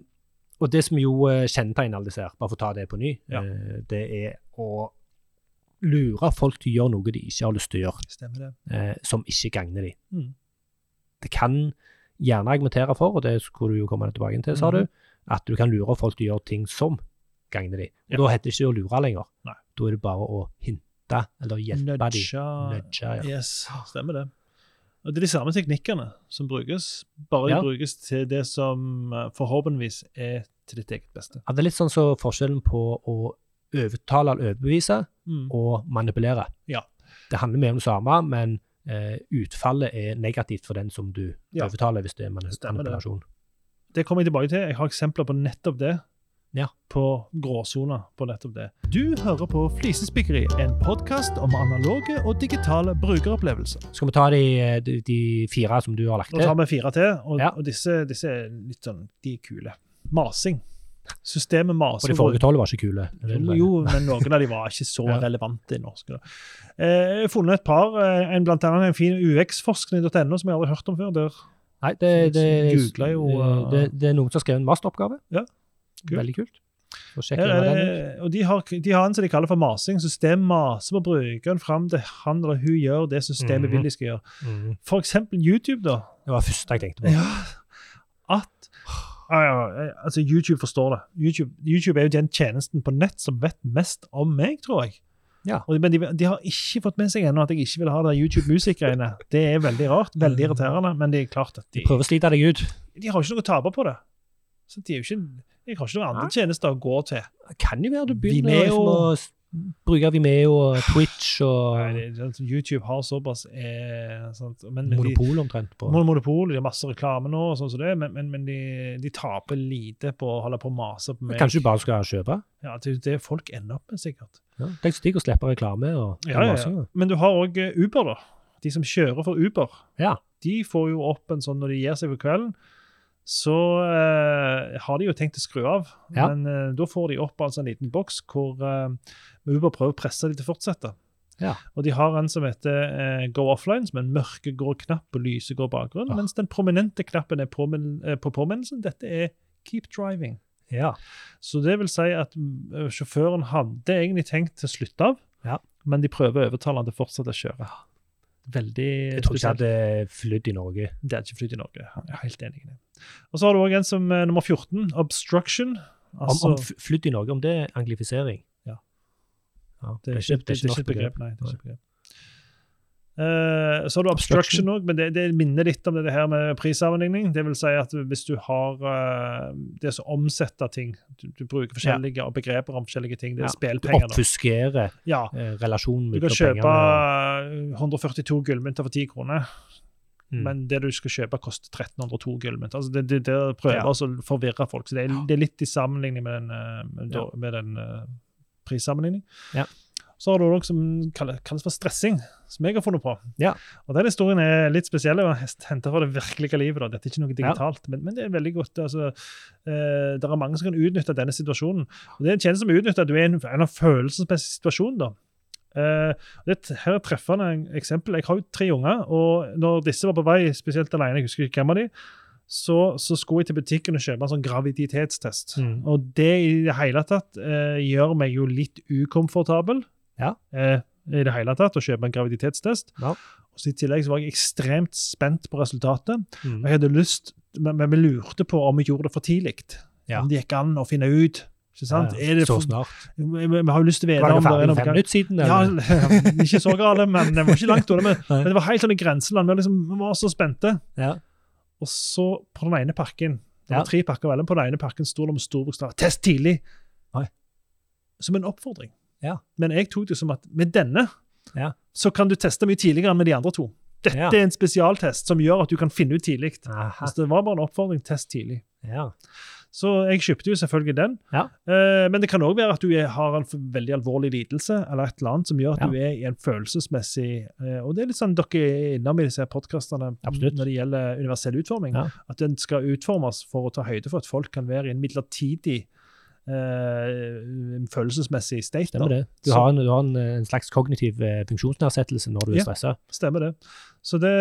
og det som jo eh, kjennetegner alle disse her, bare for å ta det på ny, Ja. uh, det er å lure folk til å gjøre noe de ikke har lyst til å gjøre, Stemmer det. eh, som ikke gagner de. Mm. Det kan gjerne argumentere for, og det skulle du jo komme tilbake til, sa Mhm. du, at du kan lure folk til å gjøre ting som gagner de. Og Ja. Da heter det ikke å lure lenger. Nei. Da er det bare å hinte eller hjelpe de. Nudge. Nudge, ja. Yes, stemmer det. Og Det er de samme teknikkene som brukes, bare de Ja. brukes til det som eh, forhåpentligvis er til ditt eget beste. Ja, det er litt sånn så forskjellen på å overtale eller overbevise Mm. og manipulere. Ja. Det handler mye om det samme, men eh, utfallet er negativt for den som du Ja. overtaler, hvis det er manipulasjon. Det. Det kommer jeg tilbake til. Jeg har eksempler på nettopp det. Ja. På gråsoner på nettopp det. Du hører på Flisespikkeri, en podkast om analoge og digitale brukeropplevelser. Skal vi ta de, de, de fire som du har lagt til? Nå tar vi fire til, og, Ja. og disse, disse er litt sånn De er kule. Masing. Systemet Og maser. de forrige tolv var ikke kule. Jo, men noen av de var ikke så [LAUGHS] Ja. relevante i norsk. Da. Eh, jeg har funnet et par. eh, En blant annet en fin UX-forskning.no som jeg aldri har hørt om før. Der. Nei, det, det, jo, eh, det, det er noen som har skrevet en masteroppgave. Ja, kult. Veldig kult. Det, og de har, de har en som de kaller for masing. Systemet maser på brukeren fram til han eller hun gjør det systemet Mhm. vil de skal gjøre. Mm. For eksempel YouTube, da. Det var første jeg tenkte på. Ja, at eh, altså YouTube forstår det. YouTube, YouTube er jo den tjenesten på nett som vet mest om meg, tror jeg. Ja. Og, men de, de har ikke fått med seg ennå at jeg ikke vil ha det YouTube-musikk-greiene. Det er veldig rart, veldig irriterende, men det er klart at de, de prøver å slite deg ut. de har ikke noe å tape på det. Så de er jo ikke, jeg har ikke noen andre tjenester å gå til. Det kan jo være du begynner Vimeo. liksom å s- bruke Vimeo og Twitch og Nei, det, sånn- YouTube har såpass eh, sant, men, Monopol de, omtrent på Mon- Monopol, de har masse reklame nå, og sånn som det, men, men, men de, de taper lite på å holde på å mase på meg. Kanskje du bare skal kjøpe? Ja, det er det folk ender opp med, sikkert. Ja. Tenk så digg å slippe reklame og Ja, ja, ja. Men du har òg Uber, da. De som kjører for Uber. Ja. De får jo opp en sånn når de gir seg for kvelden. Så eh, har de jo tenkt å skru av, Ja. men eh, da får de opp altså en liten boks hvor eh, Uber prøver å presse dem til å fortsette. Ja. Og de har en som heter eh, Go Offline, som er en mørkegrå knapp og lysegrå bakgrunn, Ah. mens den prominente knappen er påminn eh, på påminnelsen. Dette er Keep Driving. Ja. Så det vil si at mm, sjåføren hadde egentlig tenkt til å slutte av, Ja. men de prøver å overtale han til fortsatt å kjøre. Veldig Jeg tror ikke det hadde flydd i Norge. Det hadde ikke flydd i Norge. Jeg er helt enig i det. Og så har du òg en som er nummer 14, Obstruction. Altså, om om flydd i Norge, om det er anglifisering? Ja. Ja, det er ikke, det er ikke et begrep. Nei, det er ikke begrep. Uh, så har du obstruction òg, men det, det minner litt om det her med prissammenligning. Det vil si at hvis du har uh, det som omsetter ting Du, du bruker forskjellige begreper om forskjellige ting. Det er Ja, Du spillpenger. oppfuskerer Ja, med penger. du kan kjøpe pengene. 142 gullmynter for 10 kroner. Mm. Men det du skal kjøpe, koster 1302 gullmynter. Altså det, det, det prøver Ja. å forvirre folk. Så det er, det er litt i sammenligning med den, eh, med, med den eh, prissammenligning. Ja. Så har du noe som kalles for stressing, som jeg har funnet på. Ja. Og Den historien er litt spesiell. og Henta fra det virkelige livet. da. Dette er ikke noe digitalt, men, men det er veldig godt. altså, eh, Det er mange som kan utnytte denne situasjonen. Og Det er en tjeneste som utnytter at du er i en, en følelsesmessig situasjon. da. Uh, det, her er treffende eksempel. Jeg har jo tre unger, og når disse var på vei, spesielt alene, jeg husker ikke hvem av de, så, så skulle jeg til butikken og kjøpe en sånn graviditetstest. Mm. Og det i det hele tatt eh, gjør meg jo litt ukomfortabel. Ja. Eh, I det hele tatt å kjøpe en graviditetstest. Ja. Og så I tillegg så var jeg ekstremt spent på resultatet. Mm. Og jeg hadde lyst, men, vi lurte på om vi gjorde det for tidlig. Ja. Om det gikk an å finne ut. Ikke sant? Ja, Er det så snart. vi, vi har jo lyst til å vite om det er noe fem minutter siden? ja, eller? [LAUGHS] ikke så gale, men det var ikke langt unna. Men, [LAUGHS] men det var helt sånn i grenseland. Vi, liksom, vi var så spente. Ja. Og så på den ene pakken Det var Ja. tre pakker, vel, på den ene pakken sto det med store bokstaver 'Test tidlig'. Oi. Som en oppfordring. Ja. Men jeg tok det som at med denne Ja. så kan du teste mye tidligere enn med de andre to. Dette Ja. er en spesialtest som gjør at du kan finne ut tidlig. Altså, det var bare en oppfordring. Test tidlig. Ja. Så jeg kjøpte jo selvfølgelig den. Ja. Eh, men det kan òg være at du er, har en veldig alvorlig lidelse eller et eller annet som gjør at Ja. du er i en følelsesmessig eh, Og det er litt sånn dere er innom i disse podkastene når det gjelder universell utforming. Ja. At den skal utformes for å ta høyde for at folk kan være i en midlertidig eh, følelsesmessig state. Stemmer det. Du har en, du har en, en slags kognitiv eh, funksjonsnedsettelse når du er Ja. stressa. Stemmer det. Så det.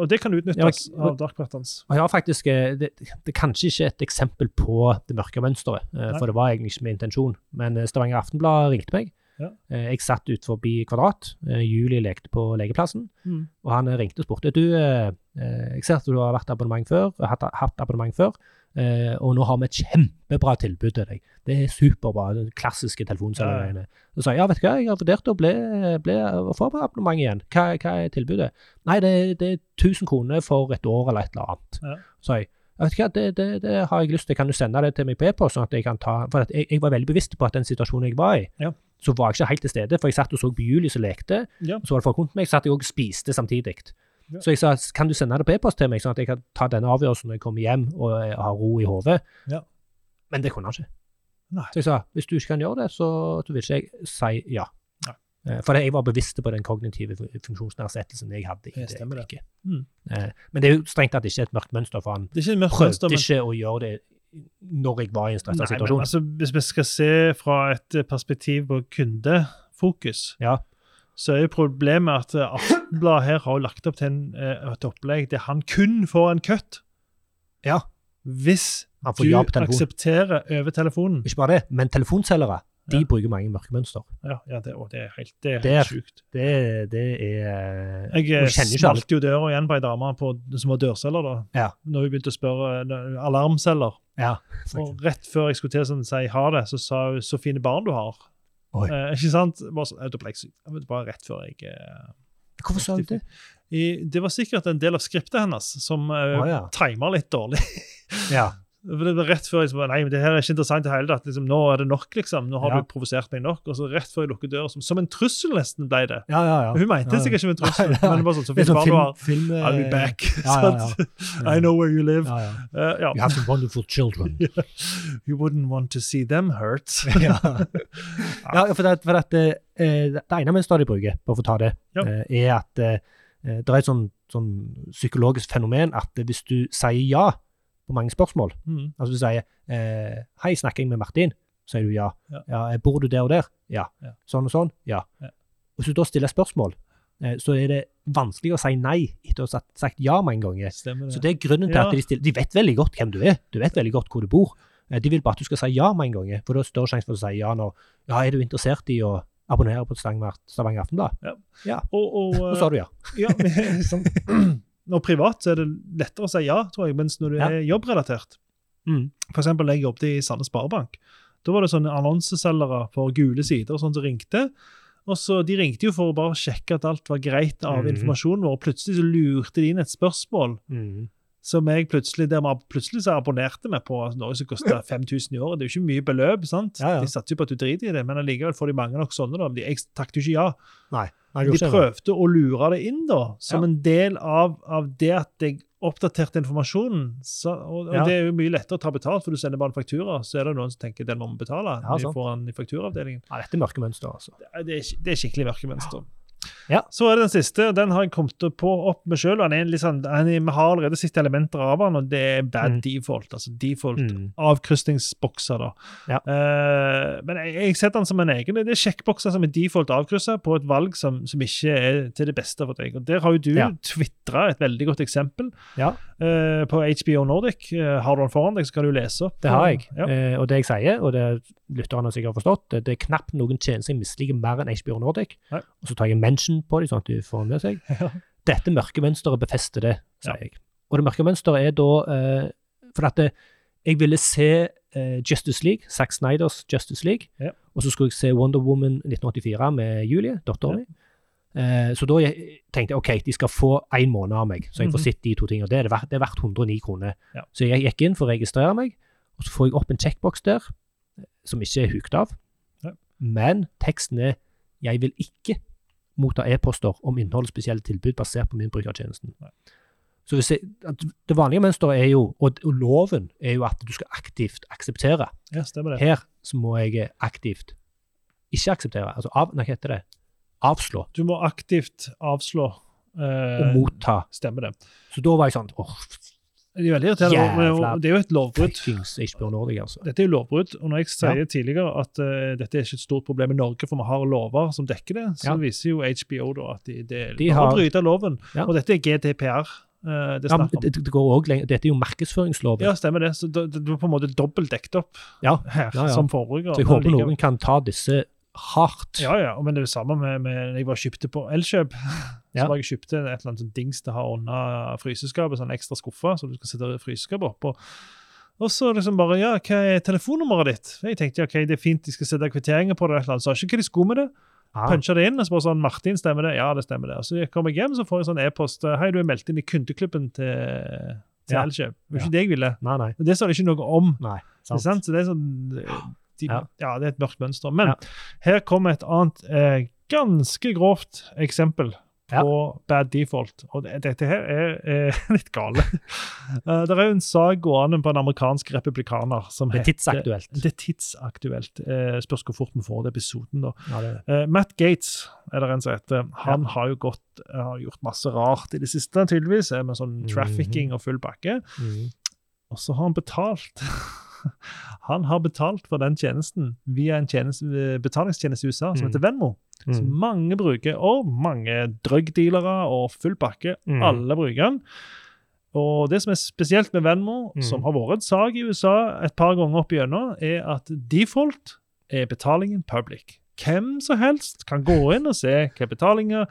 Og det kan utnyttes Ja, av dark patterns. Og jeg har faktisk, eh, det, det er kanskje ikke et eksempel på det mørke mønsteret, eh, for det var egentlig ikke med intensjon. Men eh, Stavanger Aftenblad ringte meg. Ja. Eh, Jeg satt ut forbi Kvadrat. eh, Julie lekte på legeplassen. Mm. Og han eh, ringte og spurte du, eh, eh, jeg ser at du har vært abonnement før, hatt abonnement før, eh, og nå har vi et kjempebra tilbud til deg. Det er superbra, den klassiske telefonselgerne. Så sa jeg ja, vet du hva, jeg har vurdert å bli, bli, få abonnement igjen. Hva, hva er tilbudet? Nei, det, det er 1000 kroner for et år eller et eller annet. Ja. Så jeg, jeg vet ikke, det, det, det har jeg lyst til. Kan du sende det til meg på e-post? Sånn at jeg kan ta, for jeg, jeg var veldig bevisst på at den situasjonen jeg var i, Ja. så var jeg ikke helt til stede. For jeg satt og så på Julie som lekte, Ja. og så var det folk rundt meg, satt jeg og spiste samtidig. Ja. Så jeg sa kan du sende det på e-post til meg, sånn at jeg kan ta denne avgjørelsen når jeg kommer hjem og har ro i hodet. Ja. Men det kunne han ikke. Nei. Så jeg sa hvis du ikke kan gjøre det, så, vil ikke jeg si ja. Nei. Eh, For jeg var bevisst på den kognitive fun- funksjonsnedsettelsen jeg hadde. i Det det. øyeblikket. Mm. Eh, Men det er jo strengt tatt ikke et mørkt mønster, for han Det ikke prøvde mønster, men ikke å gjøre det når jeg var i en stressa men situasjon. altså, hvis vi skal se fra et eh, perspektiv på kundefokus, Ja. Så er jo problemet at eh, Aftenbladet her har lagt opp til en, eh, et opplegg der han kun får en cut. Ja. Hvis du ja aksepterer over telefonen. Ikke bare det, men telefonselgere de Ja. bruker mange mørke mønster. Ja, ja det, og det er helt, det er Det er- helt sjukt. Det, det er Jeg eh, alle. smalt jo døra igjen på ei dame som var dørselger, da. Ja. Når hun begynte å spørre alarmselger. Ja. Og [LAUGHS] rett før jeg skulle til sånn, si ha det, så sa hun 'så fine barn du har'. Eh, ikke sant? Bare, så, da ble jeg syk. Det var Bare rett før jeg eh, Hvorfor sa du det? i, Det var sikkert en del av skriptet hennes som uh, Å, ja. timer litt dårlig. Ja. [LAUGHS] For det var rett før jeg bare, Nei, men det her er ikke interessant i hele tatt. Liksom, nå er det nok, liksom. Nå har Ja. du provosert meg nok. Og så rett før jeg lukker døra, som, som en trussel nesten ble det. Ja, ja, ja. Hun mente Ja, sikkert ikke med [LAUGHS] trussel, men det var sånn så fint sånn barn du har. film, I'll be eh, back. Sant? [LAUGHS] I know where you live. Ja, ja. Eh, ja. You have some wonderful children. [LAUGHS] You wouldn't want to see them hurt. ja. ja, for, det, for at, det, det ene vi de bruker, bare for å ta det, eh, er at eh, det er et sånn, sånn psykologisk fenomen at hvis du sier ja på mange spørsmål, Mm. altså du sier eh, 'Hei, snakker jeg med Martin?' sier du ja. Ja. ja 'Bor du der og der?' Ja. Ja. Sånn og sånn? Ja. Ja. Hvis du da stiller spørsmål, eh, så er det vanskelig å si nei etter å ha sagt, ja mange ganger. Stemmer det. Så det er grunnen til Ja. at de stiller De vet veldig godt hvem du er, du vet veldig godt hvor du bor. Eh, De vil bare at du skal si ja mange ganger, for da er det større sjanse for å si ja når Ja, er du interessert i å abonnere på Stavanger, Aftenblad? og, og, Og så sa du ja. ja, [LAUGHS] men, sånn, [CLEARS THROAT] Når privat så er det lettere å si ja, tror jeg, mens når du Ja. er jobbrelatert. Mm. For eksempel, jeg jobbet i Sandnes Sparebank. Da var det sånne annonseselgere for gule sider og sånn som ringte. Og så De ringte jo for å bare sjekke at alt var greit av Mhm. informasjonen vår. og Plutselig så lurte de inn et spørsmål Mm. som jeg plutselig der man plutselig så abonnerte vi på altså, noe som kosta [LAUGHS] 5000 i året. Det er jo ikke mye beløp. sant? Ja, ja. De satser jo på at du driter i det, men allikevel får de mange nok sånne. da. De, jeg takket jo ikke ja. Nei. De prøvde å lure det inn da, som Ja. en del av, av det at jeg oppdaterte informasjonen. Så, og og Ja. det er jo mye lettere å ta betalt, for du sender bare en faktura. Så er det noen som tenker den må vi betale. Ja, vi sant. får den i fakturaavdelingen. Ja, dette er mørke mønster, altså. Det er, det er det er skikkelig mørkemønster. Ja. Så er det den siste, den har jeg kommet på opp med sjøl. Sånn, vi har allerede sett elementer av den, og det er bad Mm. default. Altså default Mm. avkrysningsbokser, da. Ja. Uh, men jeg, jeg setter den som en egen. Det er sjekkbokser som er default avkryssa på et valg som, som ikke er til det beste for deg. Og Der har jo du Ja. tvitra et veldig godt eksempel Ja. uh, på HBO Nordic. Uh, har du den foran deg, så kan du lese opp. Det har jeg. Og det jeg sier, og det lytterne sikkert har forstått, det, det er knapt noen tjenester jeg misliker mer enn HBO Nordic. Nei. Og så tar jeg en mention på dem, sånn at de får med seg. Ja. Dette mørke mønsteret befester det, sier Ja. jeg. Og det mørke mønsteret er da eh, For at det, jeg ville se eh, Justice League, Zack Snyders Justice League, Ja. og så skulle jeg se Wonder Woman 1984 med Julie, dattera mi. Eh, så da jeg- tenkte jeg ok, de skal få én måned av meg, så jeg får Mhm. sett de to tingene. Det er, verdt, det er verdt 109 kroner. Så jeg gikk inn for å registrere meg, og så får jeg opp en checkbox der eh, som ikke er hukt av. Men teksten er 'Jeg vil ikke motta e-poster om innhold spesielle tilbud basert på min bruk av tjenesten'. Så jeg, Det vanlige mønsteret er jo, og, og loven er jo at du skal aktivt akseptere. ja, stemmer det. Her så må jeg aktivt ikke akseptere. Altså av, hva heter det? Avslå Du må aktivt avslå. eh, og motta. Stemmer det. Så da var jeg sånn åh, Det er veldig irriterende. Jævla Det er jo et lovbrudd. altså. Dette er jo lovbrudd. og Når jeg sier tidligere at uh, dette er ikke et stort problem i Norge, for vi har lover som dekker det, så Ja. viser jo HBO da at de, de, De har bryta loven. Ja. Og dette er GDPR. Uh, det er Ja, det, det går også lenger. Dette er jo markedsføringsloven. Ja, stemmer det. Så Du er på en måte dobbelt dekket opp Ja, her Ja, ja. som forbruker. Så jeg håper noen kan ta disse hardt. Ja, ja, men det er det samme med, med jeg var kjøpte på Elkjøp. [LAUGHS] Ja. Så var jeg kjøpte et eller annet dings til å ha under fryseskapet, sånn ekstra skuffe, så du skal sette fryseskapet oppå. Og så liksom bare Ja, hva er telefonnummeret ditt? Jeg tenkte ja, ok, det er fint, de skal sette kvitteringer på det, eller annet. Sa ikke hva de skulle med det. Ah. Puncha det inn, og så bare sånn Martin, stemmer det? Ja, det stemmer det. Og så kommer jeg hjem, så får jeg sånn e-post. Hei, du er meldt inn i kundeklubben til, til Ja. Elkjøp. Det var Ja. ikke det jeg ville. Nei, nei. Og det sa de ikke noe om. nei sant. sant? Så det er sånn de, Ja. ja. det er et mørkt mønster. Men Ja. her kommer et annet eh, ganske grovt eksempel på bad default. Og det, dette her er, er [LAUGHS] litt gale. uh, det er jo en sak gående på en amerikansk republikaner som Det er heter tidsaktuelt. Det er tidsaktuelt. Eh, spørs hvor fort vi får det episoden, da. Ja, det, uh, Matt Gates er det en som heter. Han har jo gått, har gjort masse rart i det siste, tydeligvis, eh, med sånn Mhm. trafficking og full bakke. mm. Og så har han betalt [LAUGHS] [LAUGHS] Han har betalt for den tjenesten via en tjeneste, betalingstjeneste i USA som Mm. heter Venmo. Som Mm. mange bruker, og mange drugdealere og full pakke. Mm. Alle bruker den. Og det som er spesielt med Venmo, Mm. som har vært et sak i USA et par ganger opp igjennom, er at default er betalingen public. Hvem som helst kan gå inn og se hva betalinger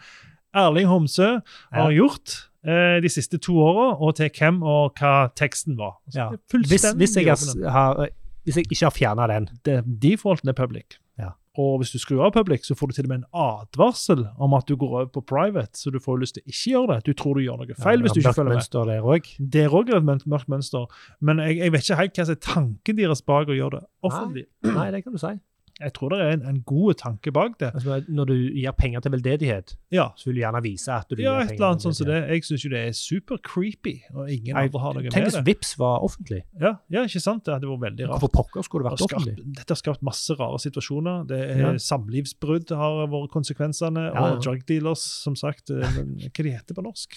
Erling Homsø har gjort eh, de siste to åra, og til hvem og hva teksten var. Altså, Ja. Hvis, hvis, jeg har, hvis jeg ikke har fjerna den Det- Defaulten er public. Ja. Og hvis du skrur av public, så får du til og med en advarsel om at du går over på private, så du får lyst til å ikke gjøre det. Du tror du gjør noe feil hvis du ikke følger med. Mønster er også. Det er òg et mørkt- mønster, men jeg, jeg vet ikke helt hva som er tanken deres bak å gjøre det offentlig. Nei, det kan du si. Jeg tror det er en, en god tanke bak det. Altså, når du gir penger til veldedighet, Ja, så vil du gjerne vise at du ja gir et eller annet sånt sånn som det. Jeg syns jo det er super creepy, og ingen Nei, andre har noe med Tenk med hvis det. Vips var offentlig. Ja, ja, ikke sant? Det hadde vært veldig rart. Hvorfor pokker skulle det Det vært offentlig? dette har skapt masse rare situasjoner. Det er Ja. Samlivsbrudd har vært konsekvensene, Ja, ja. og drug dealers, som sagt. eh, Hva de heter på norsk?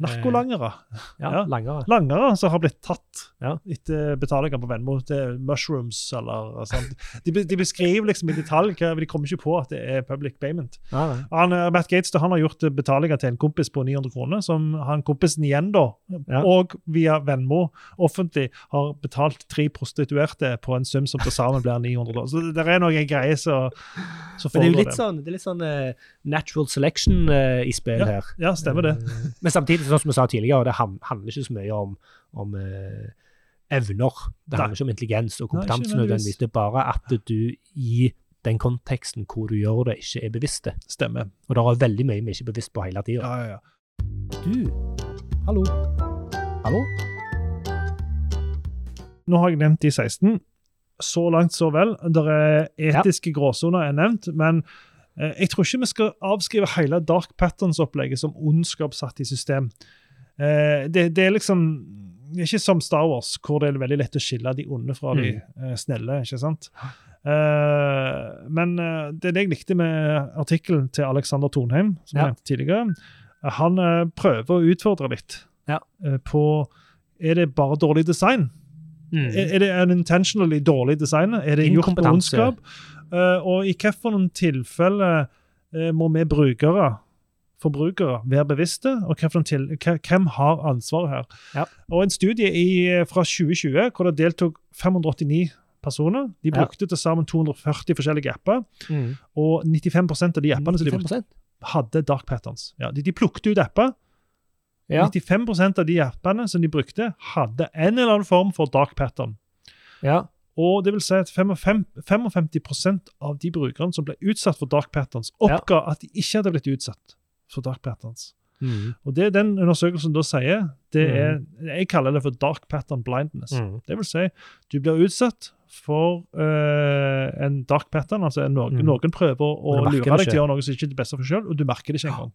Narkolangere. Ja, Ja. langere. Langere som har blitt tatt Ja. etter betalinger på Venmo. Det er mushrooms eller sånt. De, de beskriver liksom i detalj, hva- de kommer ikke på at det er public payment. Nei. Han, eh, Matt Gates han har gjort eh, betalinger til en kompis på 900 kroner, som han kompisen igjen, da, Ja. og via Venmo offentlig, har betalt tre prostituerte på en sum som til sammen blir 900 dollar. Så det er noen greier som foregår der. det er litt sånn, det er litt sånn uh, natural selection uh, i spill her. Ja, stemmer det. Eh, Men samtidig, sånn som vi sa tidligere, det handler ikke så mye om, om eh, evner. Det handler ikke om intelligens og kompetanse nødvendigvis. Det er bare at du i den konteksten hvor du gjør det, ikke er bevisst det. Stemmer. Og det er veldig mye vi ikke er bevisst på hele tida. Ja, ja, ja. Du, hallo? Hallo? Nå har jeg nevnt de 16. Så langt, så vel. Det er etiske gråsoner er nevnt, men jeg tror ikke vi skal avskrive hele Dark Patterns-opplegget som ondskap satt i system. Eh, det, det er liksom det er ikke som Star Wars, hvor det er veldig lett å skille de onde fra de Mm. snelle. ikke sant? Eh, men eh, det er det jeg likte med artikkelen til Alexander Tonheim, som jeg Ja. nevnte tidligere. Han eh, prøver å utfordre litt Ja. eh, på Er det bare dårlig design? Mm. Er, er det unintentionally dårlig design? Er det gjort på ondskap? Eh, og i hvilke tilfeller eh, må vi brukere, forbrukere, være bevisste? Og til, hvem har ansvaret her? Ja. Og En studie i, fra 2020 hvor det deltok 589 personer. De Ja. brukte til sammen 240 forskjellige apper. Mm. Og 95% av de appene som de brukte, hadde dark patterns. Ja, de, de plukket ut apper. Ja. 95% av de appene som de brukte, hadde en eller annen form for dark pattern. ja. Og det vil si at 55, 55 av de brukerne som ble utsatt for dark patterns, oppga at de ikke hadde blitt utsatt for dark patterns. Mm. Og det den undersøkelsen da sier, det er Jeg kaller det for dark pattern blindness. Mm. Det vil si, du blir utsatt for uh, en dark pattern. altså noen, Mm. noen prøver å lure deg til å gjøre noe som ikke er det beste for sjøl, og du merker det ikke engang.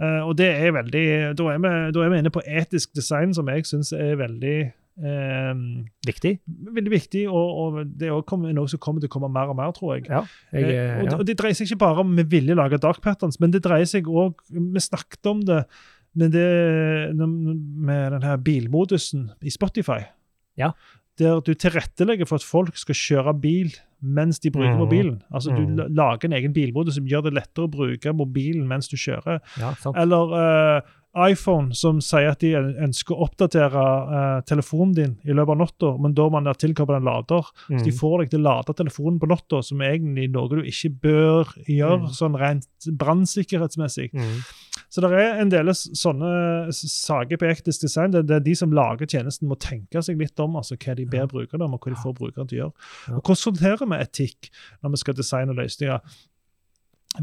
Eh, og det er veldig, da er, vi, da er vi inne på etisk design, som jeg syns er veldig eh, Viktig. veldig viktig, og, og det er noe som kommer til å komme mer og mer, tror jeg. Ja. Jeg, Eh, eh, og, ja. det- og Det dreier seg ikke bare om vi vilje lage dark patterns, men det dreier seg òg Vi snakket om det med, det, med den her bilmodusen i Spotify. Ja. Der du tilrettelegger for at folk skal kjøre bil mens de bruker mm. mobilen. Altså Du Mhm. lager en egen bilmodus som gjør det lettere å bruke mobilen mens du kjører. ja, sant. Eller eh, iPhone som sier at de ønsker å oppdatere eh, telefonen din i løpet av natta, men da må man tilkoble en lader. Så de Mm. får deg til å lade telefonen på natta, som er egentlig noe du ikke bør gjøre Mm. sånn rent brannsikkerhetsmessig. Mm. Så det er en del sånne saker på Ektisk design. Det, det er de som lager tjenesten, må tenke seg litt om altså hva de ber brukerne om, og hva de får brukerne til å gjøre. Og Og konsultere med etikk når vi skal designe løsninger.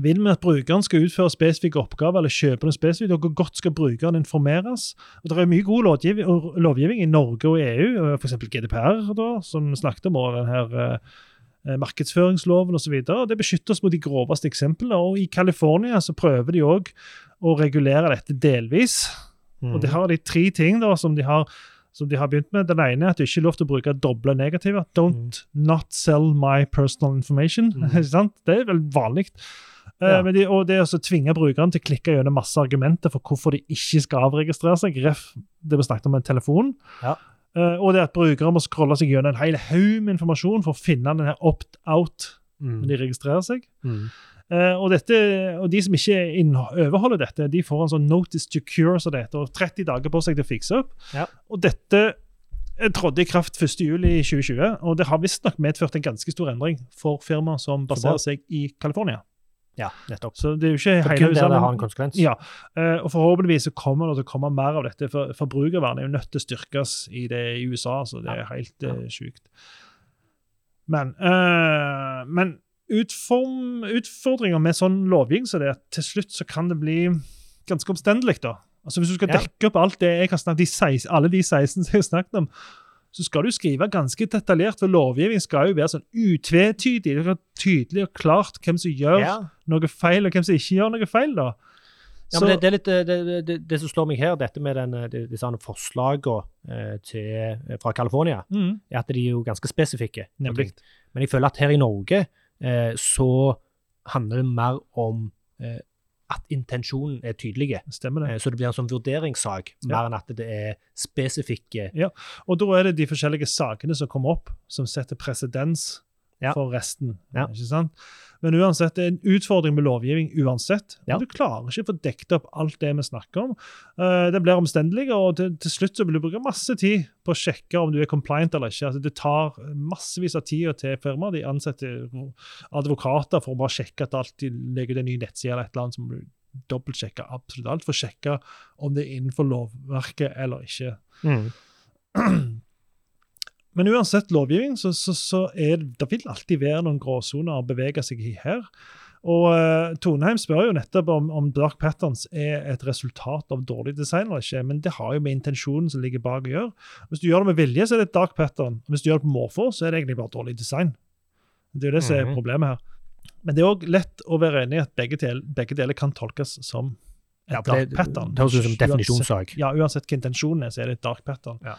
Vil vi at brukeren skal utføre spesifikke oppgaver eller kjøpe noe spesifikt, og hvor godt skal brukeren informeres? Og Det er mye god lovgivning, lovgivning i Norge og EU, f.eks. GDPR, da, som vi snakket om, og den her eh, markedsføringsloven osv. Det beskytter oss mot de groveste eksemplene. og I California så prøver de òg å regulere dette delvis. Mm. Og det har de tre ting da, som de har som de har begynt med. Den ene er at det ikke er lov til å bruke doble negativer. Don't not sell my personal information. Mm. [LAUGHS] Det er vel vanlig. Eh, Ja. men de, og det å tvinge brukerne til å klikke gjennom masse argumenter for hvorfor de ikke skal avregistrere seg. Ref det vi snakket om med telefon. Ja. Eh, og det at brukere må scrolle seg gjennom en hel haug med informasjon for å finne den her opt-out Mm. når de registrerer seg. Mm. Eh, og, dette, og de som ikke overholder dette, de får en sånn notice to cure, som det heter, og 30 dager på seg til å fikse opp. Ja. Og dette eh, trådte i kraft 1.7.2020, og det har visstnok medført en ganske stor endring for firmaer som baserer seg i California. Ja, nettopp. Så det er jo ikke For hele kun der det har en konsekvens. Ja, eh, og forhåpentligvis så kommer det til å komme mer av dette. for Forbrukervernet er jo nødt til å styrkes i det i USA, så det er helt Ja. eh, sjukt. Men, uh, men utform, utfordringer med sånn lovgivning så det er at til slutt så kan det bli ganske omstendelig. da. Altså Hvis du skal dekke opp alt det jeg har snakket, de 16, alle de 16 som jeg har snakket om, så skal du skrive ganske detaljert, for lovgivning skal jo være sånn utvetydig. Det skal være tydelig og klart hvem som gjør Ja. noe feil, og hvem som ikke gjør noe feil. da. Ja, men det, det, litt, eh, det, det, det, som slår meg her, dette med den, eh, disse forslagene til, eh, fra California, Mm, er at de er jo ganske spesifikke. nemlig. Men jeg føler at her i Norge eh, så handler det mer om eh, at intensjonen er tydelig. Stemmer det. Eh, så det blir en sånn vurderingssak, Ja. mer enn at det er spesifikke Og da er det de forskjellige sakene som kommer opp, som setter presedens Ja. for resten. Ja. ikke sant? Men uansett, det er en utfordring med lovgivning uansett. Ja. Du klarer ikke å få dekket opp alt det vi snakker om. Eh, det blir omstendelig, og til, til slutt så vil du bruke masse tid på å sjekke om du er compliant eller ikke. Altså, det tar massevis av tid til firmaet. De ansetter advokater for å bare sjekke at alt de legger ut en ny nettside eller et eller annet som du dobbeltsjekker absolutt alt, for å sjekke om det er innenfor lovverket eller ikke. [CLEARS THROAT] Men uansett lovgivning, så, så, så er det, vil alltid være noen gråsoner å bevege seg i her. Og uh, Toneheim spør jo nettopp om, om dark patterns er et resultat av dårlig design eller ikke, men det har jo med intensjonen som ligger bak å gjøre. Hvis du gjør det med vilje, så er det et dark pattern. Hvis du gjør det på måfå, så er det egentlig bare dårlig design. Det er jo det som er Mhm. problemet her. Men det er òg lett å være enig i at begge, del, begge deler kan tolkes som et Ja, dark det, pattern. det høres ut som definisjonssak. ja, uansett hva intensjonen er, så er det et dark pattern. Ja.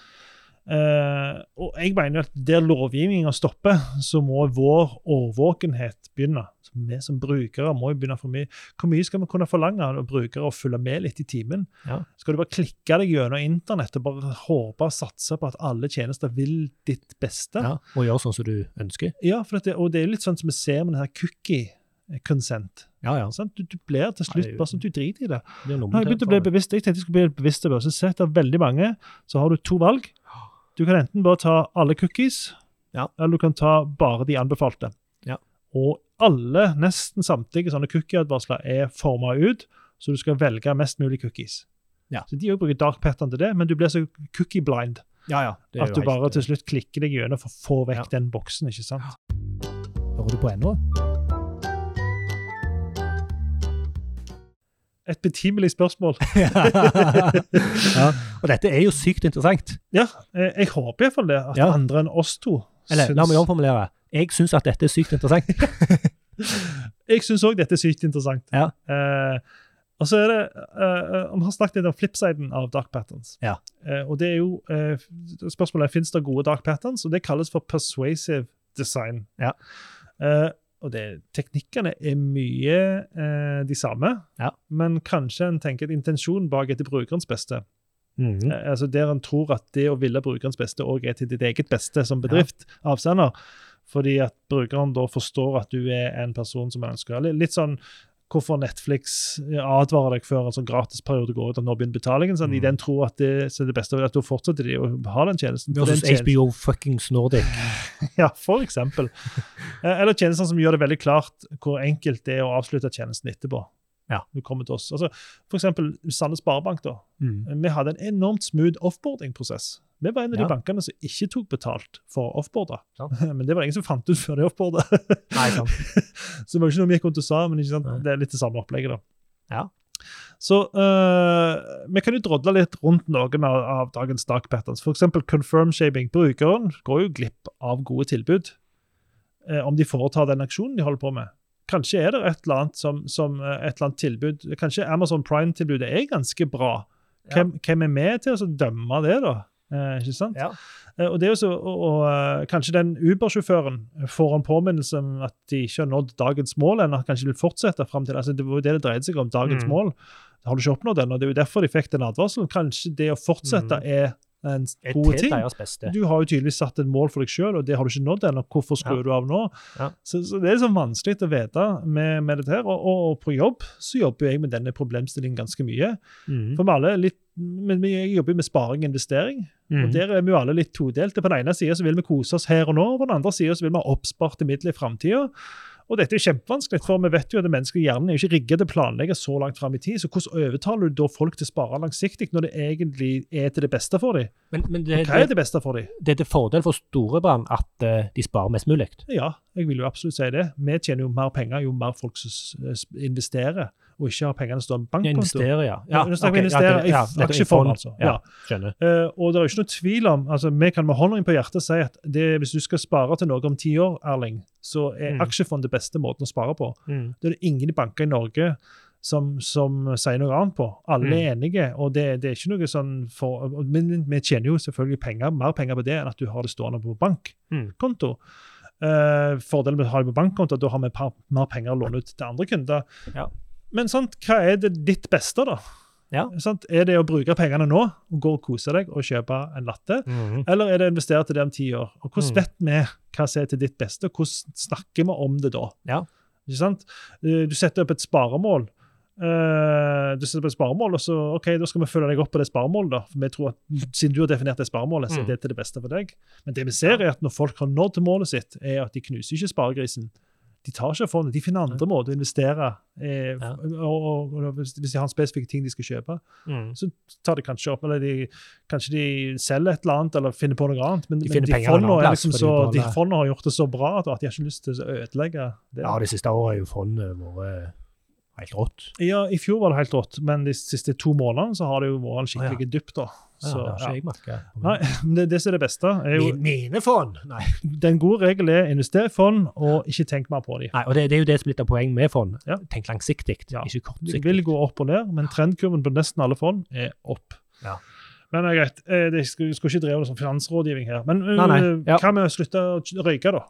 Eh, og jeg mener at der lovgivninga stopper, så må vår årvåkenhet begynne. Så vi som brukere må jo begynne for mye. Hvor mye skal vi kunne forlange av brukere å følge med litt i timen? Ja. Skal du bare klikke deg gjennom internett og bare håpe og satse på at alle tjenester vil ditt beste? Ja, og gjøre sånn som du ønsker. Ja, for det, og det er jo litt sånn som vi ser med denne cookie consent. Ja, ja. Sant? Du, du blir til slutt bare sånn du driter i det. Det Nå har jeg begynt å bli bevisst. Jeg tenkte jeg skulle bli bevisst det. Så sett at veldig mange så har du to valg. Du kan enten bare ta alle cookies, Ja. eller du kan ta bare de anbefalte. Ja. Og alle, nesten samtlige sånne cookie-advarsler er forma ut, så du skal velge mest mulig cookies. Ja. Så De bruker dark pattern til det, men du blir så cookie-blind Ja, ja. At du du helt- bare til slutt klikker deg gjennom for å få vekk den boksen. ikke sant? Hører du på ennå? Et betimelig spørsmål. [LAUGHS] ja. Og dette er jo sykt interessant. Ja, eh, jeg håper iallfall det. At Ja. andre enn oss to Eller la meg omformulere. Jeg syns at dette er sykt interessant. [LAUGHS] Jeg syns òg dette er sykt interessant. Ja. Eh, og så er det eh, Vi har snakket litt om flipsiden av dark patterns. Ja. Eh, og det er jo eh, Spørsmålet er finnes det gode dark patterns, og det kalles for persuasive design. Ja. Og det, Teknikkene er mye eh, de samme, Ja. men kanskje en tenker at intensjonen bak er til brukerens beste. Mhm. Eh, altså Der en tror at det å ville brukerens beste òg er til ditt eget beste som bedrift, avsender. Fordi at brukeren da forstår at du er en person som ønsker litt sånn hvorfor Netflix advarer deg før en sånn gratisperiode går ut, at nå begynner betalingen. sånn, I Mm. den tro at det, så det beste at da fortsetter de å ha den tjenesten. Versus den tjenesten- HBO fuckings Nordic. [LAUGHS] Ja, for eksempel. Eh, Eller tjenester som gjør det veldig klart hvor enkelt det er å avslutte tjenesten etterpå. Ja. Du kommer til oss. Altså, for eksempel Sande Sparebank. da. Mm. Vi hadde en enormt smooth offboarding-prosess. Vi var en av Ja. de bankene som ikke tok betalt for å offboarde. Ja. [LAUGHS] Men det var det ingen som fant ut før de offboarda. [LAUGHS] [LAUGHS] Så det var ikke noe vi gikk rundt og sa, men? Det er litt det samme opplegget. da. Ja. Så uh, vi kan jo drodle litt rundt noen av, av dagens dark patterns. F.eks. confirm shaping. Brukeren går jo glipp av gode tilbud eh, om de foretar den aksjonen de holder på med. Kanskje er det et eller annet som, som eh, et eller annet tilbud Kanskje Amazon Prime-tilbudet er ganske bra. Hvem, hvem er med til å dømme det, da? Eh, ikke sant? Ja. Eh, Og det er jo så, og, og, eh, Kanskje den Uber-sjåføren får en påminnelse om at de ikke har nådd dagens mål ennå, kanskje vil fortsette fram til altså Det var jo det det dreide seg om, dagens Mm. mål. Har du ikke oppnådd den, og Det er jo derfor de fikk den advarselen. Kanskje det å fortsette Mm. er en gode ting. Du har jo tydeligvis satt et mål for deg sjøl, og det har du ikke nådd ennå. Hvorfor skrur Ja. du av nå? Ja. Så, så Det er så vanskelig å vite med, med dette her. Og, og, og på jobb så jobber jeg med denne problemstillingen ganske mye. Mm. For vi alle litt, men vi jobber med sparing og investering. Mm. Og Der er vi jo alle litt todelte. På den ene sida vil vi kose oss her og nå, og på den andre sida vil vi ha oppsparte midler i framtida. Og dette er kjempevanskelig, for vi vet jo at den menneskelige hjernen er ikke rigget til å planlegge så langt fram i tid. Så hvordan overtaler du da folk til å spare langsiktig, når det egentlig er til det beste for dem? Men, men det, Hva er det, beste for dem? det er til fordel for Storebrand at eh, de sparer mest mulig. Ja, jeg vil jo absolutt si det. Vi tjener jo mer penger jo mer folk investerer, og ikke har pengene stående på bankkonto. Investere, ja. Ja, ja okay, investere det- ja, i aksjefond, fond. altså. Ja, skjønner. Eh, og det er jo ikke noe tvil om altså Vi kan med hånda på hjertet si at det, hvis du skal spare til noe om ti år, Erling, så er Mm. aksjefond det beste måten å spare på. Mm. Det er det ingen banker i Norge som, som sier noe annet på. Alle er enige, og det, det er ikke noe sånn for Men vi tjener jo selvfølgelig penger, mer penger på det enn at du har det stående på Mm. bankkonto. Eh, fordelen med å ha det på bankkonto, da har vi par, mer penger å låne ut til andre kunder. Ja. Men sant, hva er det ditt beste, da? Ja. Sant? Er det å bruke pengene nå og gå og kose deg og kjøpe en latte? Mhm. Eller er det å investere til det om ti år? Og Hvordan Mm. vet vi hva som er til ditt beste? og Hvordan snakker vi om det da? Ja. Ikke sant? Eh, Du setter opp et sparemål. Uh, du setter opp et sparemål, og så ok, da skal vi følge deg opp på det sparemålet. da. For vi tror at Siden du har definert det sparemålet, så er Mm. det til det beste for deg. Men det vi ser er at når folk har nådd målet sitt, er at de knuser ikke sparegrisen. De tar ikke fondet, de finner andre måter å investere eh, Ja. og, og, og hvis de har en spesifikk ting de skal kjøpe Mm. så tar de kanskje opp, eller de, kanskje de selger et eller annet, eller finner på noe annet. Men De men de fondene liksom så, de de fondene har gjort det så bra at de har ikke lyst til å ødelegge det. Ja, de siste årene har jo fondet vært helt rått. Ja, I fjor var det helt rått, men de siste to månedene så har det jo vært en skikkelig dupp. da. Ja, det har ikke ja. jeg merka. Nei, [LAUGHS] men det, det som er det beste, er jo mine fond! Nei. [LAUGHS] Den gode regel er investere i fond, og ikke tenk mer på dem. Nei, og det, det er jo det som er litt av poenget med fond. Ja. Tenk langsiktig, Ja. ikke kortsiktig. Det vil gå opp og ned, men trendkurven på nesten alle fond er opp. Ja. Men det er greit. Eh, Det skal, skal ikke dreve med sånn finansrådgivning her. Men eh, Nei, nei, ja. hva med å slutte å røyke, da?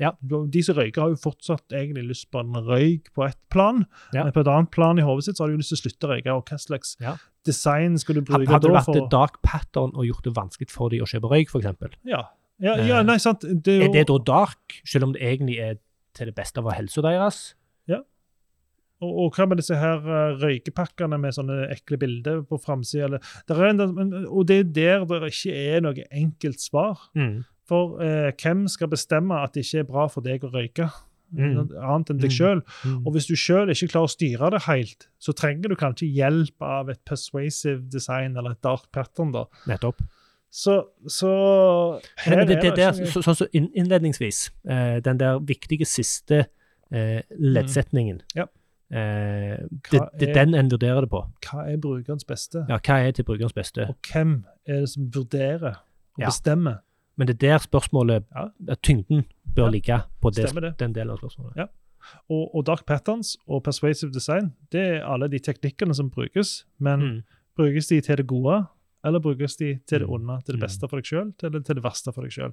Ja. De som røyker, har jo fortsatt egentlig lyst på en røyk på ett plan. Ja. Men på et annet plan i hodet sitt så har de jo lyst til å slutte å røyke. Og hva slags Ja. Design skal du bruke Hadde det da vært for dark pattern og gjort det vanskelig for dem å kjøpe røyk, f.eks., Ja. Ja, ja, nei, sant. Det er, jo, er det da dark, selv om det egentlig er til det beste for helsa deres? og, og hva med disse her eh, røykepakkene med sånne ekle bilder på framsida? Og det er der det ikke er noe enkelt svar. For eh, hvem skal bestemme at det ikke er bra for deg å røyke? Mm. Annet enn deg Mm. sjøl. Mm. Og hvis du sjøl ikke klarer å styre det helt, så trenger du kanskje hjelp av et persuasive design eller et dark pattern. da. Nettopp. Så, så her Men det, det, er det sånn som så innledningsvis, eh, den der viktige siste eh, leddsetningen Ja. eh, det, det er- den en vurderer det på. Hva er brukerens beste? Ja, hva er til brukerens beste? Og hvem er det som vurderer og Ja. bestemmer? Men det er der spørsmålet, Ja. tyngden bør Ja, ligge på det, den delen av spørsmålet. Ja. Og, og dark patterns og persuasive design det er alle de teknikkene som brukes. Men Mm. brukes de til det gode, eller brukes de til det Mm. onde? Til det Mm. beste for deg sjøl, eller til det verste for deg sjøl?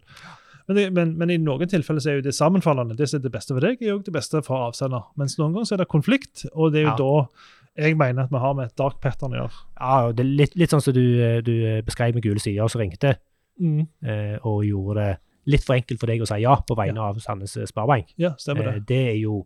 Men, men, men i noen tilfeller så er jo det sammenfallende. Det som er det beste for deg, er jo det beste for avsender. Mens noen ganger så er det konflikt, og det er jo Ja. da jeg mener at vi har med et dark pattern å gjøre. Ja, og det er litt, litt sånn som du, eh, du beskrev med gule sider som ringte, mm. og gjorde det litt for enkelt for deg å si ja på vegne av Sandnes Sparebank. Ja, stemmer det. Eh, det er jo,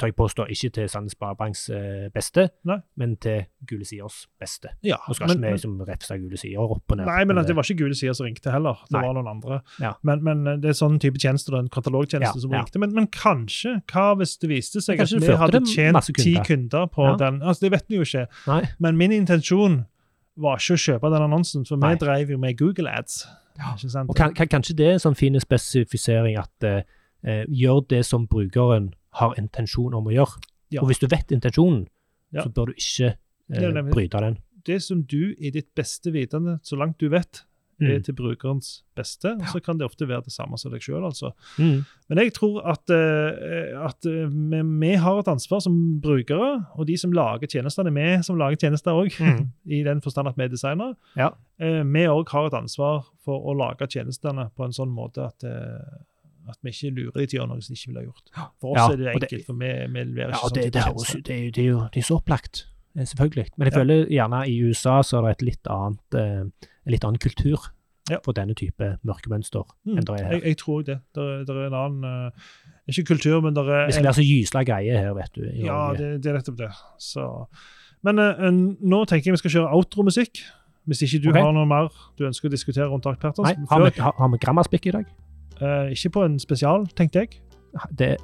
tør jeg påstå, ikke til Sandnes Sparebanks eh, beste, Nei. men til Gule Siders beste. Ja, Nå skal men- ikke vi liksom refse Gule Sider opp og ned. Nei, men det var ikke gule sider som ringte heller. Det Nei. var noen andre. Ja. Men, men det er sånn type tjenester, en katalogtjeneste Ja, som ja. ringte. Men, men kanskje, hva hvis det viste seg at vi hadde tjent ti kunder. kunder på Ja. den? Altså, Det vet vi jo ikke. Nei. Men min intensjon var ikke å kjøpe den annonsen, for vi drev jo med Google Ads. Sant? Og kan, kan, kanskje det er en sånn fin spesifisering at eh, eh, gjør det som brukeren har intensjon om å gjøre. Ja. Og hvis du vet intensjonen, Ja. så bør du ikke eh, bryte den. Det som du i ditt beste vitende, så langt du vet, er Mm. til brukerens beste, og så kan det ofte være det samme som deg sjøl. Altså. Mm. Men jeg tror at, eh, at eh, vi, vi har et ansvar som brukere, og de som lager tjenestene, vi som lager tjenester òg, Mm. [LAUGHS] i den forstand at vi er designere, Ja. eh, vi òg har et ansvar for å lage tjenestene på en sånn måte at, at vi ikke lurer de til å gjøre noe som de ikke ville ha gjort. For oss Ja, er det enkelt, for vi, vi leverer ikke ja, sånn det, det, er det, er jo det er så opplagt, selvfølgelig. Men jeg Ja. føler gjerne i USA så er det et litt annet, eh, en litt annen kultur Ja. for denne type mørkemønster Mm, enn det er her. jeg, jeg tror det. Det er, det en annen uh, Ikke kultur, men det er Vi skal være så gysla greie her, vet du. Ja, det, det er nettopp det. Så. Men uh, nå tenker jeg vi skal kjøre outro-musikk. Hvis ikke du okay. har noe mer du ønsker å diskutere rundt Dark Patterns. Nei, har vi, har, har vi grammaspikk i dag? Uh, ikke på en spesial, tenkte jeg. Det,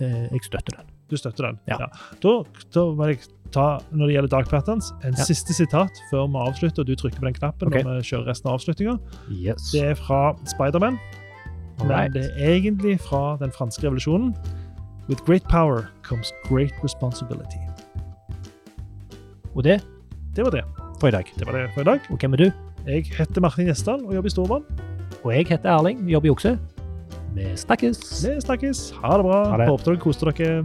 jeg støtter den. Du støtter den. Ja. Da, da jeg ta, når det gjelder Dark Patterns, en Ja. siste sitat før vi avslutter, og du trykker på den knappen okay. når vi kjører resten av avslutninga. Yes. Det er fra Spiderman, men det er egentlig fra den franske revolusjonen. With great power comes great responsibility. Og det Det var det. for i dag. Det var det for i dag. Og hvem er du? Jeg heter Martin Gjesdal og jobber i Storbrann. Og jeg heter Erling, jobber i Okse. Vi snakkes! Vi snakkes. Ha det bra. Ha det. Håper dere koser dere.